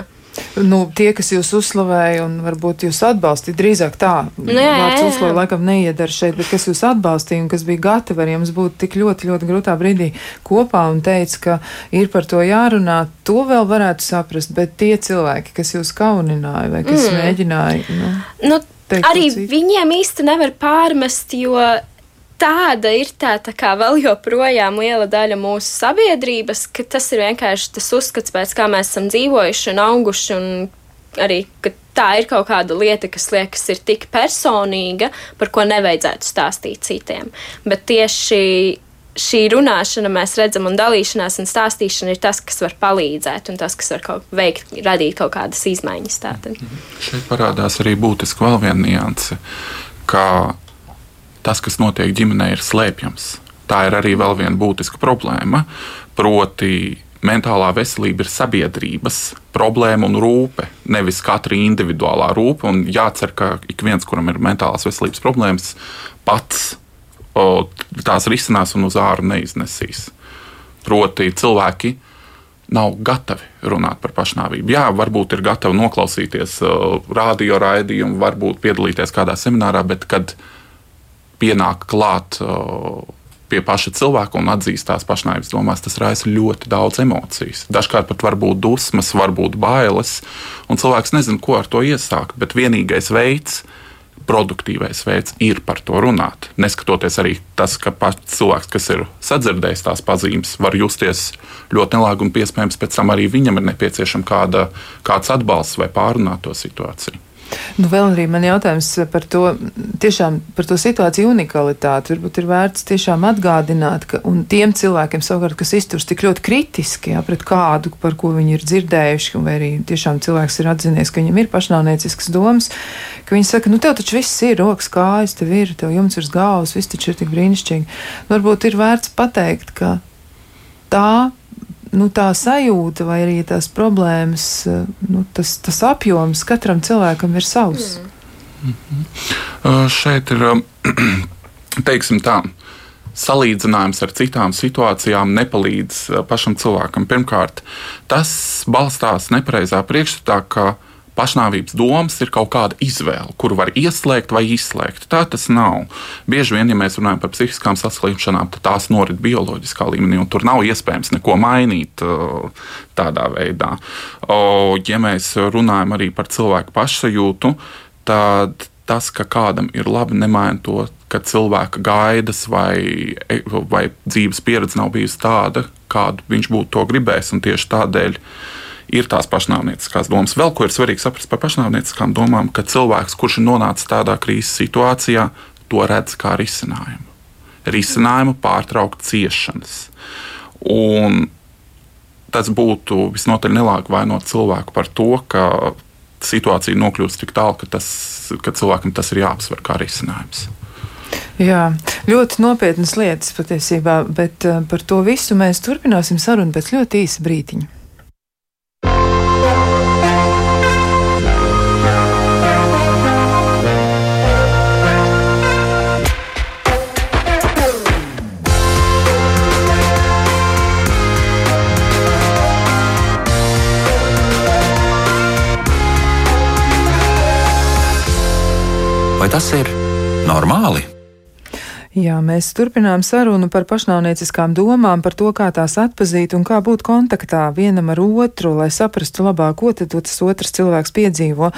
nu, tie, kas jūs uzslavēja un varbūt jūs atbalstīja, drīzāk tā, nu, jā, vārds uzslavē laikam neiedara šeit, bet kas jūs atbalstīja un kas bija gatavi ar jums būt tik ļoti, ļoti grūtā brīdī kopā un teica, ka ir par to jārunā, to vēl varētu saprast, bet tie cilvēki, kas jūs kaunināja vai kas mm. mēģināja, nu, nu arī viņiem īsti nevar pārmest, jo tāda ir tā, tā kā vēl joprojām liela daļa mūsu sabiedrības, ka tas ir vienkārši tas uzskats, pēc kā mēs esam dzīvojuši un auguši, un arī, ka tā ir kaut kāda lieta, kas liekas ir tik personīga, par ko nevajadzētu stāstīt citiem. Bet tieši šī runāšana, mēs redzam, un dalīšanās un stāstīšana ir tas, kas var palīdzēt, un tas, kas var kaut, veikt, radīt kaut kādas izmaiņas. Tātad. Šeit parādās arī būtiski vēl viena nianse, ka tas, kas notiek ģimenē, ir slēpjams. Tā ir arī vēl viena būtiska problēma. Proti, mentālā veselība ir sabiedrības problēma un rūpe, nevis katra individuālā rūpe. Un jācer, ka ik viens, kuram ir mentālās veselības problēmas, pats o, tās risinās un uz āru neiznesīs. Proti, cilvēki nav gatavi runāt par pašnāvību. Jā, varbūt ir gatavi noklausīties radio raidījumu, varbūt piedalīties kādā seminārā, bet kad viņi pienāk klāt pie paša cilvēka un atzīst tās pašnāvības domās, tas raisa ļoti daudz emocijas. Dažkārt pat var būt dusmas, varbūt bailes, un cilvēks nezina, ko ar to iesākt. Bet vienīgais veids, produktīvais veids ir par to runāt. Neskatoties arī tas, ka pats cilvēks, kas ir sadzirdējis tās pazīmes, var justies ļoti nelāgi un iespējams pēc tam arī viņam ir nepieciešama kāda, kāds atbalsts vai pārunāt to situāciju. Nu, vēl arī man jautājums par to, tiešām par to situāciju unikalitāti. Varbūt ir vērts tiešām atgādināt, ka tiem cilvēkiem savukārt, kas izturs tik ļoti kritiski jā, pret kādu, par ko viņi ir dzirdējuši, vai arī tiešām cilvēks ir atzinies, ka viņam ir pašnāvniecisks domas, ka viņi saka, nu tev taču viss ir, rokas kājas, tev ir, tev jumts virs galvas, viss taču ir tik brīnišķīgi. Nu, varbūt ir vērts pateikt, ka tā nu, tā sajūta vai arī tās problēmas, eh, nu, tas, tas apjoms katram cilvēkam ir savs. Mm. Mm -hmm. uh, šeit ir, um, <clears throat> teiksim tā, salīdzinājums ar citām situācijām nepalīdz pašam cilvēkam. Pirmkārt, tas balstās nepareizā priekšstatā, ka uh, pašnāvības domas ir kaut kāda izvēle, kuru var ieslēgt vai izslēgt. Tā tas nav. Bieži vien, ja mēs runājam par psihiskām saslimšanām, tad tās norit bioloģiskā līmenī, un tur nav iespējams neko mainīt uh, tādā veidā. Ja mēs runājam arī par cilvēku pašsajūtu, tad tas, ka kādam ir labi, nemaina to, ka cilvēka gaidas vai, vai dzīves pieredze nav bijusi tāda, kādu viņš būtu to gribējis. Tieši tādēļ uh, ir tās pašnāvnieciskās domas. Vēl ko ir svarīgi saprast par pašnāvnieciskām domām, ka cilvēks, kurš ir nonācis tādā krīzes situācijā, to redz kā risinājumu. Risinājumu pārtraukt ciešanas. Un tas būtu visnotaļ nelāgi vainot cilvēku par to, ka situācija nokļūst tik tālu, ka, tas, ka cilvēkam tas ir jāapsver kā risinājums. Jā, ļoti nopietnas lietas patiesībā, bet uh, par to visu mēs turpināsim sarunu pēc ļoti īsa brītiņa. Vai tas ir normāli? Jā, mēs turpinām sarunu par pašnāvnieciskām domām, par to, kā tās atpazīt un kā būt kontaktā vienam ar otru, lai saprastu labāk, ko tad tas otrs cilvēks piedzīvo.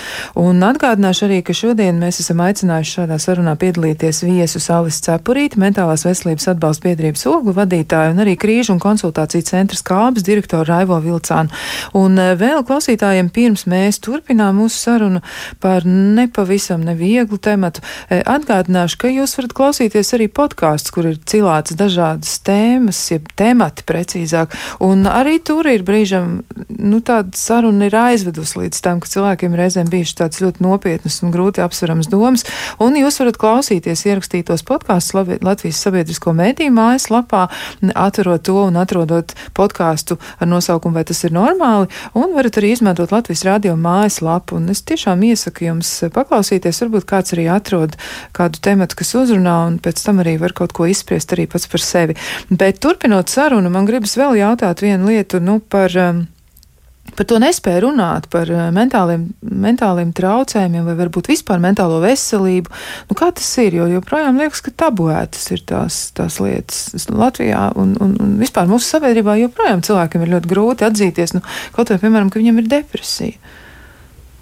Un atgādināšu arī, ka šodien mēs esam aicinājuši šādā sarunā piedalīties viesus Alis Cepurīti, mentālās veselības atbalsta biedrības oglu vadītāju un arī krīžu un konsultāciju centra skābes direktoru Raivo Vilcānu. Un eh, vēl klausītājiem pirms mēs turpinām mūsu sarunu par nepavisam nevieglu tematu, eh, atgādināšu, ka jūs varat klausīties arī arī podkāsts, kur ir cilāts dažādas tēmas, jeb temati precīzāk. Un arī tur ir brīžam, nu, tāda saruna ir aizvedusi līdz tam, ka cilvēkiem reizēm bijušas tādas ļoti nopietnas un grūti apsveramas domas. Un jūs varat klausīties ierakstītos podkāstus Latvijas sabiedrisko mēdīju mājaslapā, atverot to un atrodot podkāstu ar nosaukumu, vai tas ir normāli, un varat arī izmantot Latvijas radio mājaslapu. Un es tiešām iesaku jums paklausīties, varbūt kāds arī atrod kādu tematu, kas uzrunā, un pēc tam tam arī var kaut ko izspriest arī pats par sevi. Bet turpinot sarunu, man gribas vēl jautāt vienu lietu nu, par. Um, Par to nespēju runāt, par uh, mentāliem, mentāliem traucējumiem vai varbūt vispār mentālo veselību. Nu, kā tas ir? Jo joprojām liekas, ka tabuētas ir tās, tās lietas Latvijā un, un, un vispār mūsu sabiedrībā. Joprojām cilvēkiem ir ļoti grūti atzīties, nu, kaut vai, piemēram, ka viņam ir depresija.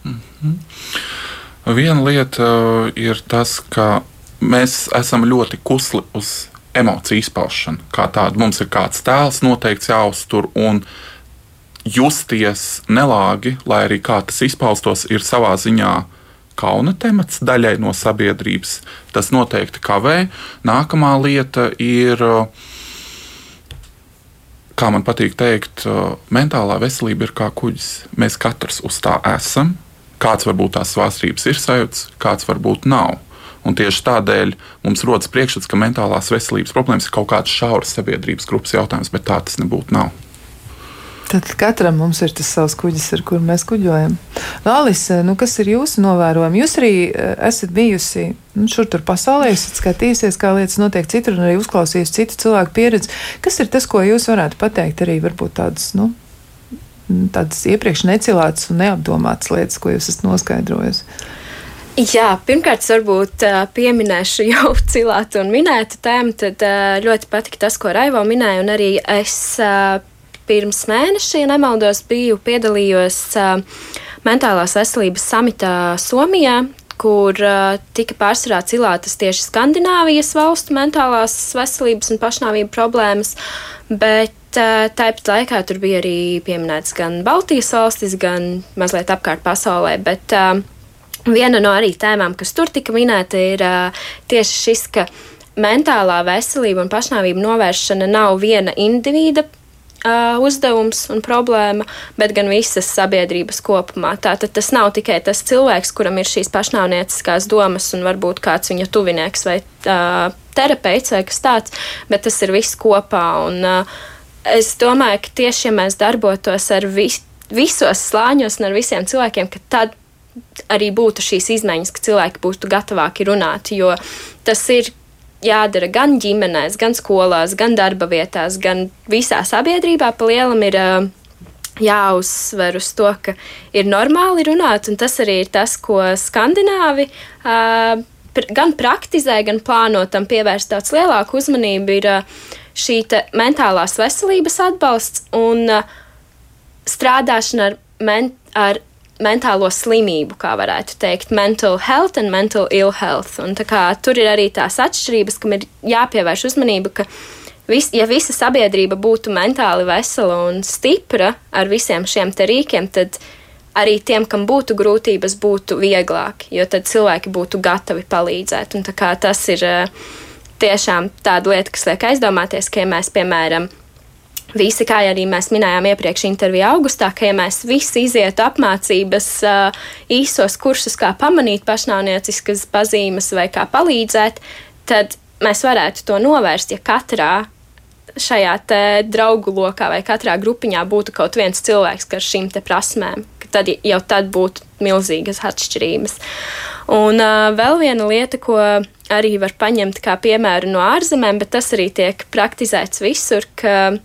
Mm -hmm. Viena lieta uh, ir tas, ka mēs esam ļoti kusli uz emociju izpaušanu. Kā tādu mums ir kāds tēls noteikts jāuztur un justies nelāgi, lai arī kā tas izpaustos, ir savā ziņā kauna temats daļai no sabiedrības. Tas noteikti kavē. Nākamā lieta ir, kā man patīk teikt, mentālā veselība ir kā kuģis. Mēs katrs uz tā esam. Kāds varbūt tās svārstības ir sajūts, kāds varbūt nav. Un tieši tādēļ mums rodas priekšstats, ka mentālās veselības problēmas ir kaut kāds šauras sabiedrības grupas jautājums, bet tā tas nebūtu. Nav. Tad katram mums ir tas savs kuģis, ar kuru mēs kuģojam. Lālis, nu, kas ir jūsu novērojumi? Jūs arī eh, esat bijusi nu, šur tur pasaulē, esat skatījusies, kā lietas notiek citur un arī uzklausījusi citu cilvēku pieredzi. Kas ir tas, ko jūs varētu pateikt arī varbūt tādas, nu, tādas iepriekš necilātas un neapdomātas lietas, ko jūs esat noskaidrojusi? Jā, pirmkārt, varbūt pieminēšu <laughs> jau cilātu un minētu tēmu. Tad ļoti patika tas, ko Raivo minēja, un arī es pirms mēneša, ja nemaldos, biju piedalījos mentālās veselības samitā Somijā, kur tika pārsvarā cilātas tieši Skandināvijas valstu mentālās veselības un pašnāvību problēmas, bet tāpat laikā tur bija arī pieminēts gan Baltijas valstis, gan mazliet apkārt pasaulē. Bet, uh, Viena no arī tēmām, kas tur tika minēta, ir uh, tieši šis, ka mentālā veselība un pašnāvība novēršana nav viena individa uh, uzdevums un problēma, bet gan visas sabiedrības kopumā. Tātad tas nav tikai tas cilvēks, kuram ir šīs pašnāvnieciskās domas un varbūt kāds viņa tuvinieks vai uh, terapeits vai kas tāds, bet tas ir viss kopā. Un, uh, es domāju, ka tieši ja mēs darbotos ar visu visos slāņos un ar visiem cilvēkiem, tad arī būtu šīs izmaiņas, ka cilvēki būtu gatavāki runāt, jo tas ir jādara gan ģimenēs, gan skolās, gan darba vietās, gan visā sabiedrībā. Pa lielam ir jāuzsver uz to, ka ir normāli runāt, un tas arī ir tas, ko skandināvi gan praktizē, gan plāno tam pievērst daudz lielāku uzmanību. Ir šī mentālās veselības atbalsts un strādāšana ar, men, ar mentālo slimību, kā varētu teikt, mental health un mental ill health. Un, kā, tur ir arī tās atšķirības, kam ir jāpievērš uzmanība, ka vis, ja visa sabiedrība būtu mentāli vesela un stipra ar visiem šiem rīkiem, tad arī tiem, kam būtu grūtības, būtu vieglāk, jo tad cilvēki būtu gatavi palīdzēt. Un, kā, tas ir eh, tiešām tāda lieta, kas liek aizdomāties, ka ja mēs, piemēram, Visi, kā arī mēs minējām iepriekš intervijā augustā, ka ja mēs visi izietu apmācības īsos kursus, kā pamanīt pašnāvnieciskas pazīmes vai kā palīdzēt, tad mēs varētu to novērst, ja katrā šajā draugu lokā vai katrā grupiņā būtu kaut viens cilvēks ar šīm prasmēm. Tad jau tad būtu milzīgas atšķirības. Un uh, vēl viena lieta, ko arī var paņemt kā piemēru no ārzemēm, bet tas arī tiek praktizēts visur, ka,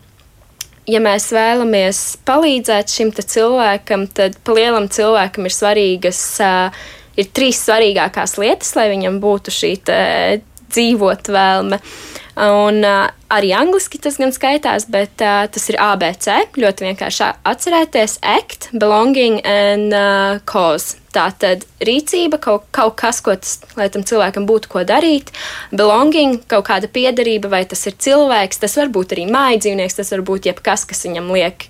ja mēs vēlamies palīdzēt šim cilvēkam, tad lielam cilvēkam ir svarīgas, uh, ir trīs svarīgākās lietas, lai viņam būtu šī dzīvot vēlme. Un uh, arī angliski tas gan skaitās, bet uh, tas ir ABC. Ļoti vienkārši atcerēties act, belonging and uh, cause. Tā tad rīcība, kaut, kaut kas, ko tas, lai tam cilvēkam būtu ko darīt, belonging, kaut kāda piederība, vai tas ir cilvēks, tas var būt arī mājas dzīvnieks, tas var būt jebkas, kas viņam liek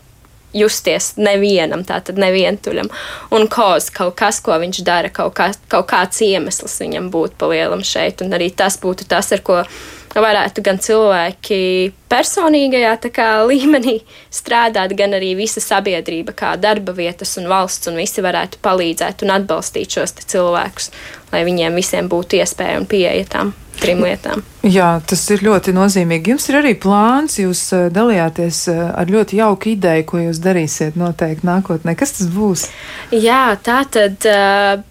justies nevienam, tātad nevientuļam. Un koz, kaut kas, ko viņš dara, kaut, kā, kaut kāds iemesls viņam būtu palielam šeit. Un arī tas būtu tas, ar ko varētu gan cilvēki personīgajā kā, <laughs> līmenī strādāt, gan arī visa sabiedrība, kā darba vietas un valsts, un visi varētu palīdzēt un atbalstīt šos cilvēkus, lai viņiem visiem būtu iespēja un pieeja tam trim lietām. Jā, tas ir ļoti nozīmīgi. Jums ir arī plāns, jūs eh, dalījāties eh, ar ļoti jauku ideju, ko jūs darīsiet noteikti nākotnē. Kas tas būs? Jā, tā tad. Uh,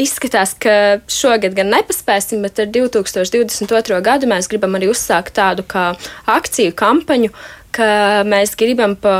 Izskatās, ka šogad gan nepaspēsim, bet ar 2022. gadu mēs gribam arī uzsākt tādu kā akciju kampaņu, ka mēs gribam pa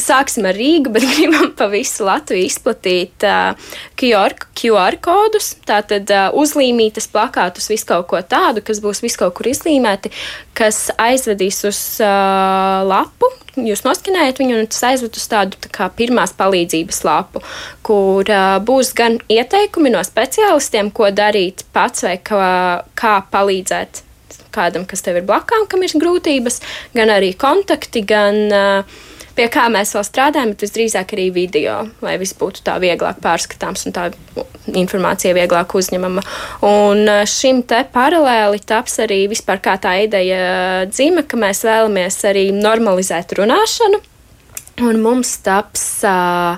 Sāksim ar Rīgu, bet <laughs> gribam pa visu Latviju izplatīt uh, QR, QR kodus, tātad uh, uzlīmītas plakātus, visu kaut ko tādu, kas būs visu kaut kur izlīmēti, kas aizvedīs uz uh, lapu. Jūs noskinējat viņu, un tas aizved uz tādu tā kā pirmās palīdzības lapu, kur uh, būs gan ieteikumi no speciālistiem, ko darīt pats vai kā, kā palīdzēt kādam, kas tev ir blakām, kam ir grūtības, gan arī kontakti, gan uh, pie kā mēs vēl strādājam, bet visdrīzāk arī video, lai viss būtu tā vieglāk pārskatāms un tā informācija vieglāk uzņemama. Un eh, šim te paralēli taps arī vispār kā tā ideja dzīme, ka mēs vēlamies arī normalizēt runāšanu, un mums taps uh,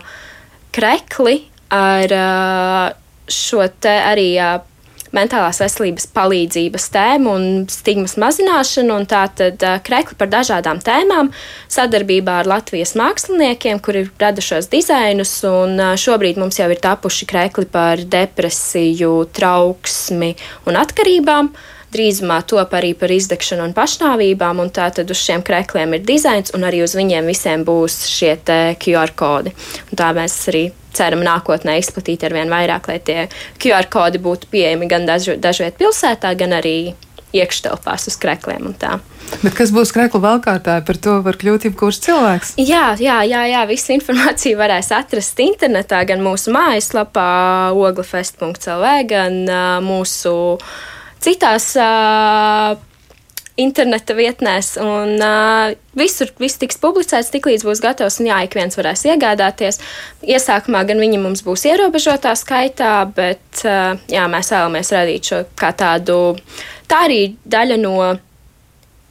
krekli ar uh, šo te arī. Uh, mentālās veselības palīdzības tēmu un stigmas mazināšanu, un tātad krekli par dažādām tēmām sadarbībā ar Latvijas māksliniekiem, kuri rada šos dizainus, un šobrīd mums jau ir tapuši krekli par depresiju, trauksmi un atkarībām drīzumā top arī par izdegšanu un pašnāvībām, un tātad uz šiem krekliem ir dizains, un arī uz viņiem visiem būs šie QR kodi. Un tā mēs arī ceram nākotnē izplatīt ar vien vairāk, lai tie QR kodi būtu pieejami gan dažviet pilsētā, gan arī iekštelpās uz krekliem un tā. Bet kas būs krekla valkātāji, par to var kļūt jebkurš cilvēks? Jā, jā, jā, jā, visu informāciju varēs atrast internetā, gan mūsu mājaslapā oglefest.lv, gan uh, mūsu citās uh, interneta vietnēs, un uh, visur viss tiks publicēts, tiklīdz būs gatavs, un jā, ik viens varēs iegādāties. Iesākumā gan viņi mums būs ierobežotā skaitā, bet uh, jā, mēs vēlamies radīt šo kā tādu, tā arī daļa no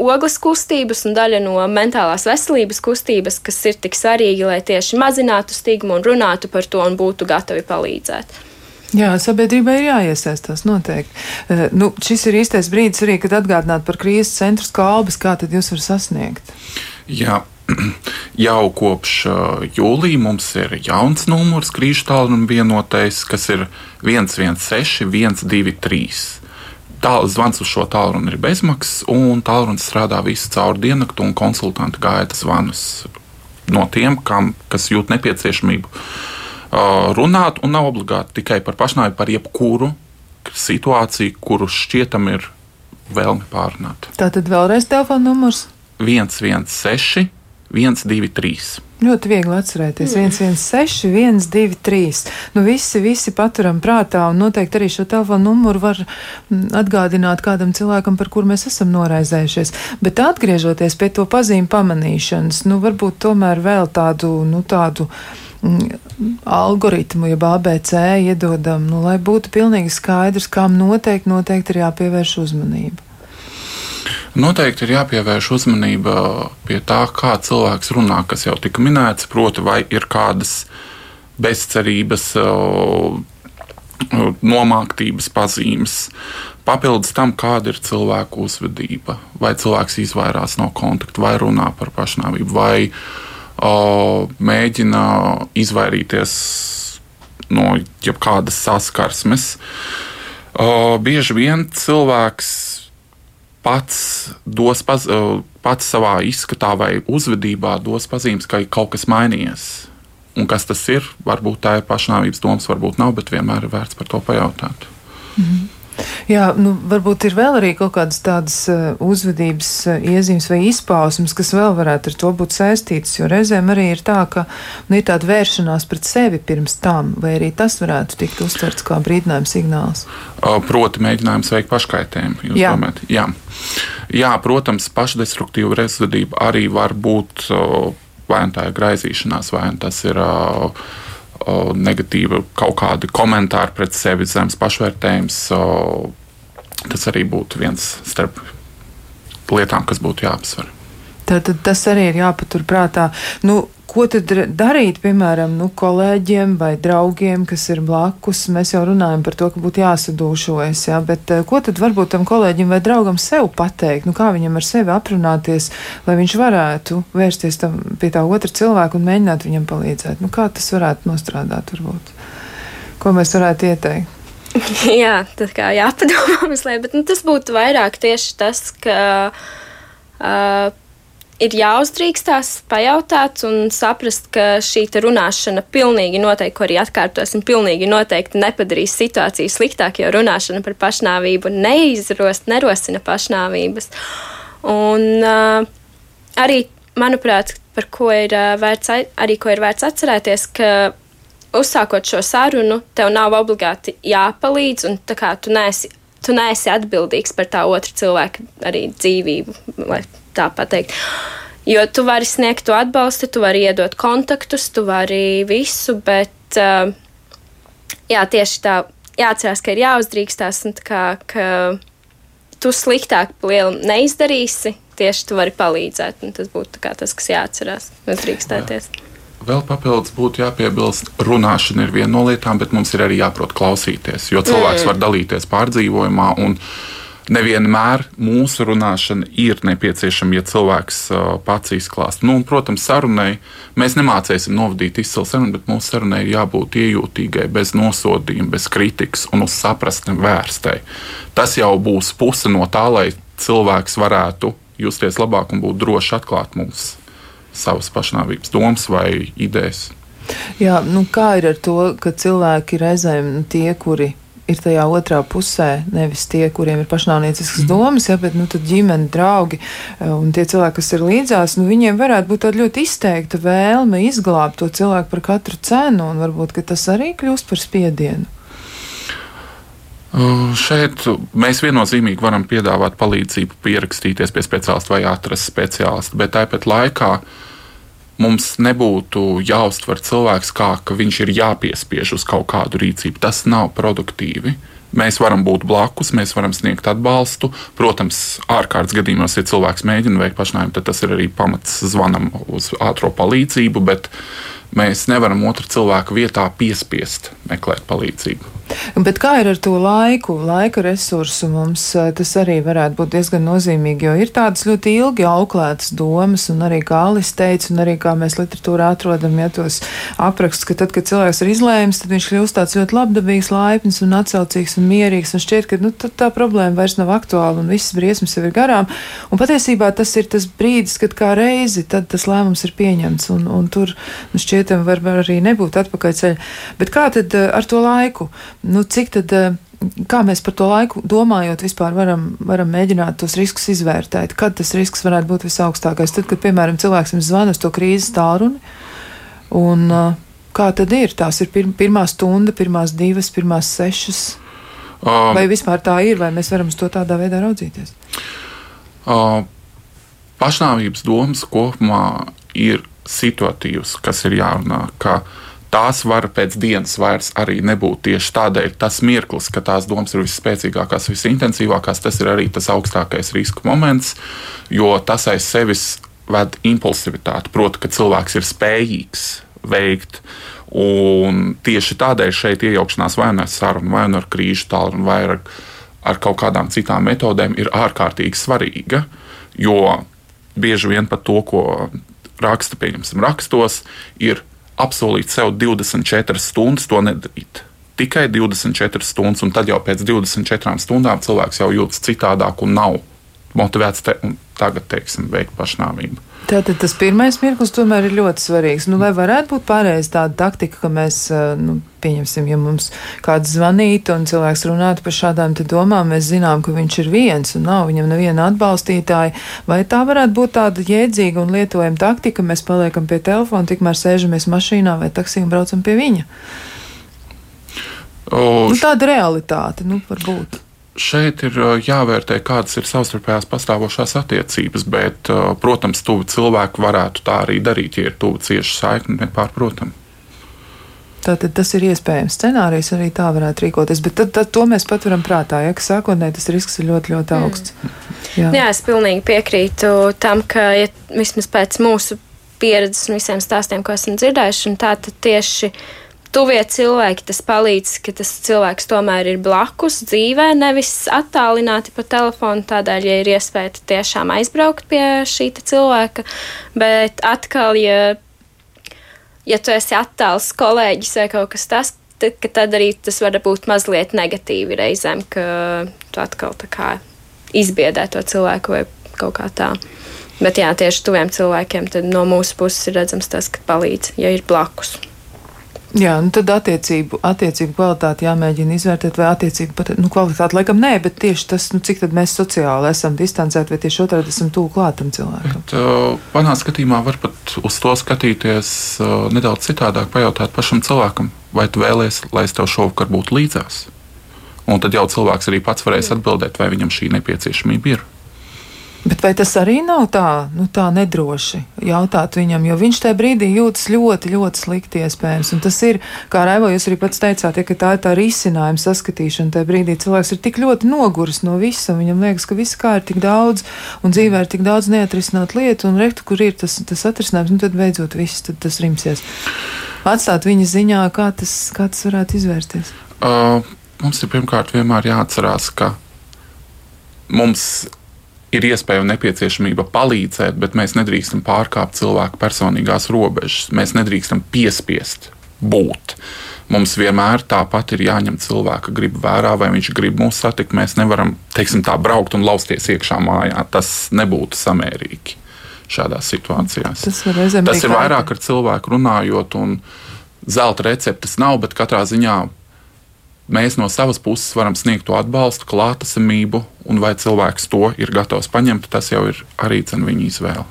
ogles kustības un daļa no mentālās veselības kustības, kas ir tik svarīgi, lai tieši mazinātu stigmu un runātu par to un būtu gatavi palīdzēt. Jā, sabiedrībai ir jāiesaistās noteikti. Uh, nu, šis ir īstais brīdis arī, kad atgādināt par krīzes centru skalbas, kā tad jūs varat sasniegt. Jā. <clears throat> Jau kopš uh, jūlija mums ir jauns numurs, krīžu tālruņa vienotais, kas ir 116, 123. Tālrunis zvans uz šo tālruni ir bezmaksas, un tālrunis strādā visu caur diennaktu, un konsultanti gaida zvanus no tiem, kam, kas jūt nepieciešamību runāt, un nav obligāti tikai par pašnāvību, par jebkuru situāciju, kuru šķietam ir vēlme pārunāt. Tā tad vēlreiz telefona numurs 116, 123. Ļoti viegli atcerēties. Mm. 116, 123. Nu, visi, visi paturam prātā, un noteikti arī šo telefonu numuru var mm, atgādināt kādam cilvēkam, par kuru mēs esam noraizējušies. Bet atgriežoties pie to pazīmu pamanīšanas, nu, varbūt tomēr vēl tādu, nu, tādu algoritmu, jeb ABC iedodam, nu, lai būtu pilnīgi skaidrs, kam noteikti, noteikti ir jāpievērš uzmanība. Noteikti ir jāpievērš uzmanība pie tā, kā cilvēks runā, kas jau tika minēts, proti, vai ir kādas bezcerības nomāktības pazīmes. Papildus tam, kāda ir cilvēka uzvedība, vai cilvēks izvairās no kontakta, vai runā par pašnāvību, vai o, mēģina izvairīties no jebkādas saskarsmes. Bieži vien cilvēks pats dos paz, pats savā izskatā vai uzvedībā dos pazīmes, ka kaut kas mainījies. Un kas tas ir? Varbūt tā ir pašnāvības domas, varbūt nav, bet vienmēr ir vērts par to pajautāt. Mm -hmm. Jā, nu, varbūt ir vēl arī kaut kādas tādas uh, uzvedības uh, iezīmes vai izpausmes, kas vēl varētu ar to būt saistītas. Jo reizēm arī ir tā, ka nu, ir tāda vēršanās pret sevi pirms tam, vai arī tas varētu tikt uztverts kā brīdinājums signāls. Proti, mēģinājums veikt paškaitējumu. Jā. Domājat? Jā. Jā, protams, pašdestruktīva rezidība arī var būt. Vai nu tā ir graizīšanās, vai nu tas ir uh, negatīva kaut kādi komentāri pret sevi, zemes pašvērtējums. Tas arī būtu viens starp lietām, kas būtu jāapsver. Tad, tad tas arī ir jāpatur prātā. Nu, Ko tad darīt, piemēram, nu, kolēģiem vai draugiem, kas ir blakus? Mēs jau runājam par to, ka būtu jāsadūšojas, jā, bet uh, ko tad varbūt tam kolēģim vai draugam sev pateikt? Nu, kā viņam ar sevi aprunāties, lai viņš varētu vērsties tam, pie tā otra cilvēka un mēģināt viņam palīdzēt? Nu, kā tas varētu nostrādāt, varbūt? Ko mēs varētu ieteikt? <laughs> Jā, tā kā jāpadomā <laughs> mazliet, bet nu, tas būtu vairāk tieši tas, ka. Uh, ir jāuzdrīkstās, pajautāt un saprast, ka šī runāšana pilnīgi noteikti, ko arī atkārtosim, pilnīgi noteikti nepadarīs situāciju sliktāk, jo runāšana par pašnāvību neizrost, nerosina pašnāvības. Un uh, arī, manuprāt, par ko ir, uh, vērts, arī, ko ir vērts atcerēties, ka uzsākot šo sarunu, tev nav obligāti jāpalīdz, un tā kā tu neesi, tu neesi atbildīgs par tā otra cilvēka arī dzīvību, lai tā pateikt. Jo tu vari sniegt to atbalstu, tu vari iedot kontaktus, tu vari visu, bet uh, jā, tieši tā jāatcerās, ka ir jāuzdrīkstās un kā, ka tu sliktāk lielu neizdarīsi, tieši tu vari palīdzēt. Tas būtu tas, kas jāatcerās, uzdrīkstēties. Vēl papildus būtu jāpiebilst, runāšana ir viena no lietām, bet mums ir arī jāprot klausīties. Jo cilvēks mm. var dalīties pārdzīvojumā, un nevienmēr mūsu runāšana ir nepieciešama, ja cilvēks uh, pats izklāst. Nu, un, protams, sarunai mēs nemācīsim novadīt izcilu sarunu, bet mūsu sarunai ir jābūt iejūtīgai, bez nosodījuma, bez kritikas un uz sapratni vērstai. Tas jau būs puse no tā, lai cilvēks varētu justies labāk un būt droši atklāt mums savas pašnāvības domas vai idejas. Jā, nu kā ir ar to, ka cilvēki reizēm nu, tie, kuri ir tajā otrā pusē, nevis tie, kuriem ir pašnāvnieciskas mm. domas, ja, bet nu, ģimene, draugi eh, un tie cilvēki, kas ir līdzās, nu, viņiem varētu būt tāda ļoti izteikta vēlme izglābt to cilvēku par katru cenu, un varbūt tas arī kļūst par spiedienu. Uh, šeit mēs viennozīmīgi varam piedāvāt palīdzību, pierakstīties pie speciālista vai atrast speciālistu, bet tāpat laikā uh, mums nebūtu jāuztver cilvēks kā, ka viņš ir jāpiespiež uz kaut kādu rīcību. Tas nav produktīvi. Mēs varam būt blakus, mēs varam sniegt atbalstu. Protams, ārkārtas gadījumos, ja cilvēks mēģina veikt pašnāvību, tad tas ir arī pamats zvanam uz ātrā palīdzību, bet mēs nevaram otru cilvēku vietā piespiest meklēt palīdzību. Bet kā ir ar to laiku, laika resursu mums eh, tas arī varētu būt diezgan nozīmīgi, jo ir tādas ļoti ilgi auklētas domas, un arī kā Alis teica, un arī kā mēs literatūrā atrodam, ja tos aprakstus, ka tad, kad cilvēks ir izlēms, tad viņš kļūst tāds ļoti labdabīgs, laipns un atsaucīgs un mierīgs, un šķiet, ka nu, tā problēma vairs nav aktuāla un visas briesmas jau ir garām. Un patiesībā tas ir tas brīdis, kad kā reizi tas lēmums ir pieņemts, un, un tur nu, šķietam var, var arī nebūt atpakaļceļa. Bet kā tad eh, ar to laiku? Nu, cik tad, eh, kā mēs par to laiku domājot, vispār varam, varam mēģināt tos riskus izvērtēt? Kad tas risks varētu būt visaugstākais? Tad, kad, piemēram, cilvēks jums zvana uz to krīzes tālruni, un uh, kā tad ir? Tās ir pir pirmā stunda, pirmās divas, pirmās sešas. Um, vai vispār tā ir, vai mēs varam uz to tādā veidā raudzīties? Uh, pašnāvības domas kopumā ir situatīvas, kas ir jārunā. Ka, uh, tās var pēc dienas vairs arī nebūt. Tieši tādēļ tas mirklis, kad tās domas ir visspēcīgākās, visintensīvākās, tas ir arī tas augstākais riska moments, jo tas aiz sevis ved impulsivitāti. Proti, ka cilvēks ir spējīgs veikt. Un tieši tādēļ šeit iejaukšanās vai nu ar sarunu, vai nu ar krīžu tālruni, vai ar, ar kaut kādām citām metodēm ir ārkārtīgi svarīga. Jo bieži vien pat to, ko raksta, pieņemsim, rakstos, ir apsolīt sev 24 stundas to nedarīt. Tikai 24 stundas, un tad jau pēc 24 stundām cilvēks jau jūtas citādāk un nav motivēts te, tagad, teiksim, veikt pašnāvību. Tātad tas pirmais mirklis tomēr ir ļoti svarīgs. Nu, lai varētu būt pārējais tāda taktika, ka mēs, nu, pieņemsim, ja mums kāds zvanītu un cilvēks runātu par šādām domām, mēs zinām, ka viņš ir viens un nav viņam neviena atbalstītāja. Vai tā varētu būt tāda jēdzīga un lietojama taktika, mēs paliekam pie telefona, tikmēr sēžamies mašīnā vai taksī un braucam pie viņa? O, nu, tāda realitāte, nu, varbūt šeit ir jāvērtē, kādas ir savstarpējās pastāvošās attiecības, bet, protams, tuvi cilvēki varētu tā arī darīt, ja ir tuva cieša saikne, nepārprotami. Tātad tas ir iespējams scenārijs, arī tā varētu rīkoties, bet tad, tad to mēs paturam prātā, ja, ka sākotnēji tas risks ir ļoti, ļoti mm. augsts. Mm. Jā. Jā, es pilnīgi piekrītu tam, ka ja, vismaz pēc mūsu pieredzes un visiem stāstiem, ko esam dzirdējuši, tā tad tieši tuvie cilvēki, tas palīdz, ka tas cilvēks tomēr ir blakus dzīvē, nevis attālināti pa telefonu. Tādēļ, ja ir iespēja tiešām aizbraukt pie šī cilvēka, bet atkal, ja, ja tu esi attāls kolēģis vai kaut kas tāds, tad, tad arī tas var būt mazliet negatīvi reizēm, ka tu atkal tā kā izbiedē to cilvēku vai kaut kā tā. Bet jā, tieši tuviem cilvēkiem no mūsu puses ir redzams tas, ka palīdz, ja ir blakus. Jā, nu tad attiecību, attiecību kvalitāti jāmēģina izvērtēt, vai attiecību pat, nu, kvalitāti laikam nē, bet tieši tas, nu, cik tad mēs sociāli esam distancēti, vai tieši otrādi esam tuvu klātam cilvēkam. Bet, uh, manā skatījumā var pat uz to skatīties uh, nedaudz citādāk, pajautāt pašam cilvēkam, vai tu vēlies, lai es tev šovakar būtu līdzās. Un tad jau cilvēks arī pats varēs atbildēt, vai viņam šī nepieciešamība ir. Bet vai tas arī nav tā, nu, tā nedroši jautāt viņam, jo viņš tajā brīdī jūtas ļoti, ļoti slikti iespējams. Un tas ir, kā Raivo, jūs arī pats teicāt, ja, ka tā ir tā risinājuma saskatīšana. Tajā brīdī cilvēks ir tik ļoti noguris no visa, viņam liekas, ka viss kā ir tik daudz, un dzīvē ir tik daudz neatrisināt lietu, un rektu, kur ir tas, tas atrisinājums, nu tad beidzot viss, tad tas rimsies. Atstāt viņa ziņā, kā tas, kā tas varētu izvērsties. Uh, mums ir pirmkārt vienmēr jāatcerās, ka mums ir iespēja un nepieciešamība palīdzēt, bet mēs nedrīkstam pārkāpt cilvēku personīgās robežas. Mēs nedrīkstam piespiest būt. Mums vienmēr tāpat ir jāņem cilvēka griba vērā, vai viņš grib mūs satikt. Mēs nevaram, teiksim, tā braukt un lausties iekšā mājā. Tas nebūtu samērīgi šādās situācijās. Tas, Tas ir vairāk ar cilvēku runājot, un zelta receptes nav, bet katrā ziņā mēs no savas puses varam sniegt to atbalstu, klātesamību, un vai cilvēks to ir gatavs paņemt, tas jau ir arī viņa izvēle.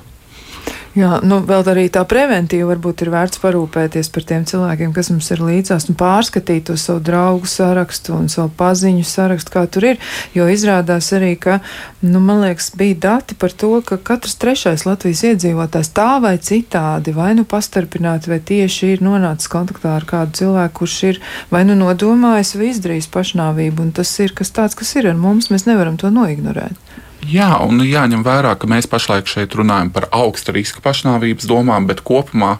Jā, nu, vēl arī tā preventīva varbūt ir vērts parūpēties par tiem cilvēkiem, kas mums ir līdzās, un pārskatīt to savu draugu sarakstu un savu paziņu sarakstu, kā tur ir. Jo izrādās arī, ka, nu, man liekas, bija dati par to, ka katrs trešais Latvijas iedzīvotājs tā vai citādi, vai nu pastarpināti, vai tieši ir nonācis kontaktā ar kādu cilvēku, kurš ir vai nu nodomājis vai izdarījis pašnāvību, un tas ir kas tāds, kas ir ar mums, mēs nevaram to noignorēt. Jā, un jāņem vērā, ka mēs pašlaik šeit runājam par augsta riska pašnāvības domām, bet kopumā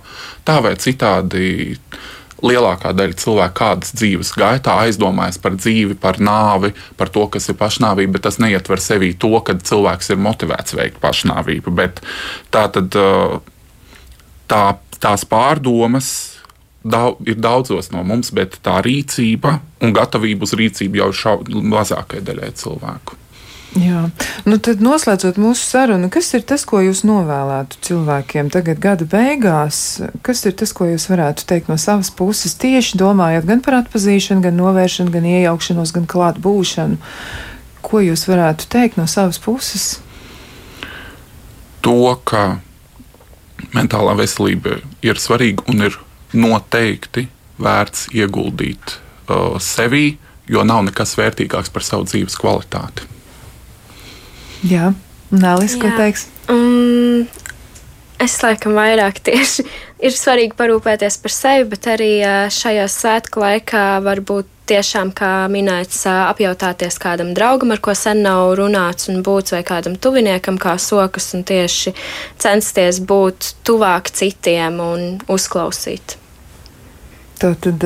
tā vai citādi lielākā daļa cilvēku kādas dzīves gaitā aizdomājas par dzīvi, par nāvi, par to, kas ir pašnāvība, bet tas neietver sevī to, ka cilvēks ir motivēts veikt pašnāvību. Bet tā tad tā, tās pārdomas daudz, ir daudzos no mums, bet tā rīcība un gatavība uz rīcību jau ir mazākajai daļai cilvēku. Jā, nu tad noslēdzot mūsu sarunu, kas ir tas, ko jūs novēlētu cilvēkiem tagad gada beigās? Kas ir tas, ko jūs varētu teikt no savas puses, tieši domājot gan par atpazīšanu, gan novēršanu, gan iejaukšanos, gan klātbūšanu? Ko jūs varētu teikt no savas puses? To, ka mentālā veselība ir svarīga un ir noteikti vērts ieguldīt uh, sevī, jo nav nekas vērtīgāks par savu dzīves kvalitāti. Jā, Nēlis, ko teiks? Um, es laikam vairāk tieši <laughs> ir svarīgi parūpēties par sevi, bet arī šajā svētku laikā varbūt tiešām, kā minēts, apjautāties kādam draugam, ar ko sen nav runāts un būts, vai kādam tuviniekam, kā sokas, un tieši censties būt tuvāk citiem un uzklausīt tā tad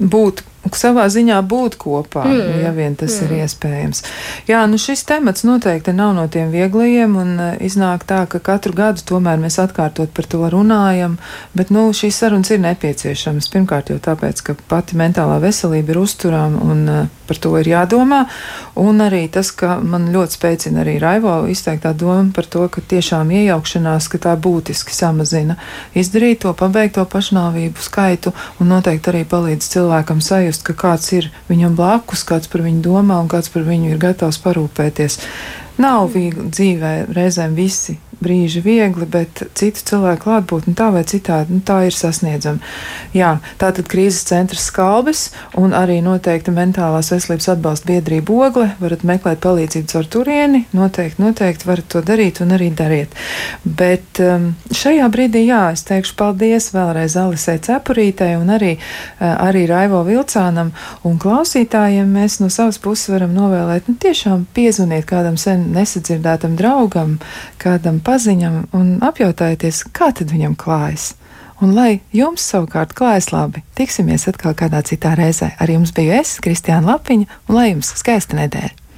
būt savā ziņā būt kopā, mm. ja vien tas mm. ir iespējams. Jā, nu šis temats noteikti nav no tiem vieglajiem, un uh, iznāk tā, ka katru gadu tomēr mēs atkārtot par to runājam, bet, nu, šīs sarunas ir nepieciešamas. Pirmkārt jau tāpēc, ka pati mentālā veselība ir uzturama, un uh, par to ir jādomā, un arī tas, ka man ļoti spēcina arī Raivo izteiktā doma par to, ka tiešām iejaukšanās, ka tā būtiski samazina izdarīto, pabeigto pašnāvību skaitu, un noteikti arī palīdz cilvēkam sajust, sajust, ka kāds ir viņam blakus, kāds par viņu domā un kāds par viņu ir gatavs parūpēties. Nav viegli dzīvē reizēm visi brīži viegli, bet citu cilvēku klātbūtne tā vai citādi nu, tā ir sasniedzama. Jā, tā tad krīzes centrs skalbis un arī noteikti mentālās veselības atbalsta biedrība ogle. Varat meklēt palīdzību caur turieni, noteikti, noteikti varat to darīt un arī dariet. Bet um, šajā brīdī, jā, es teikšu paldies vēlreiz Alisai Cepurītei un arī, uh, arī Raivo Vilcānam un klausītājiem. Mēs no savas puses varam novēlēt, nu tiešām piezvaniet kādam sen nesadzirdētam draugam, kādam paziņam un apjautājieties, kā tad viņam klājas. Un lai jums savukārt klājas labi, tiksimies atkal kādā citā reizē. Ar jums biju es, Kristiāna Lapiņa, un lai jums skaista nedēļa!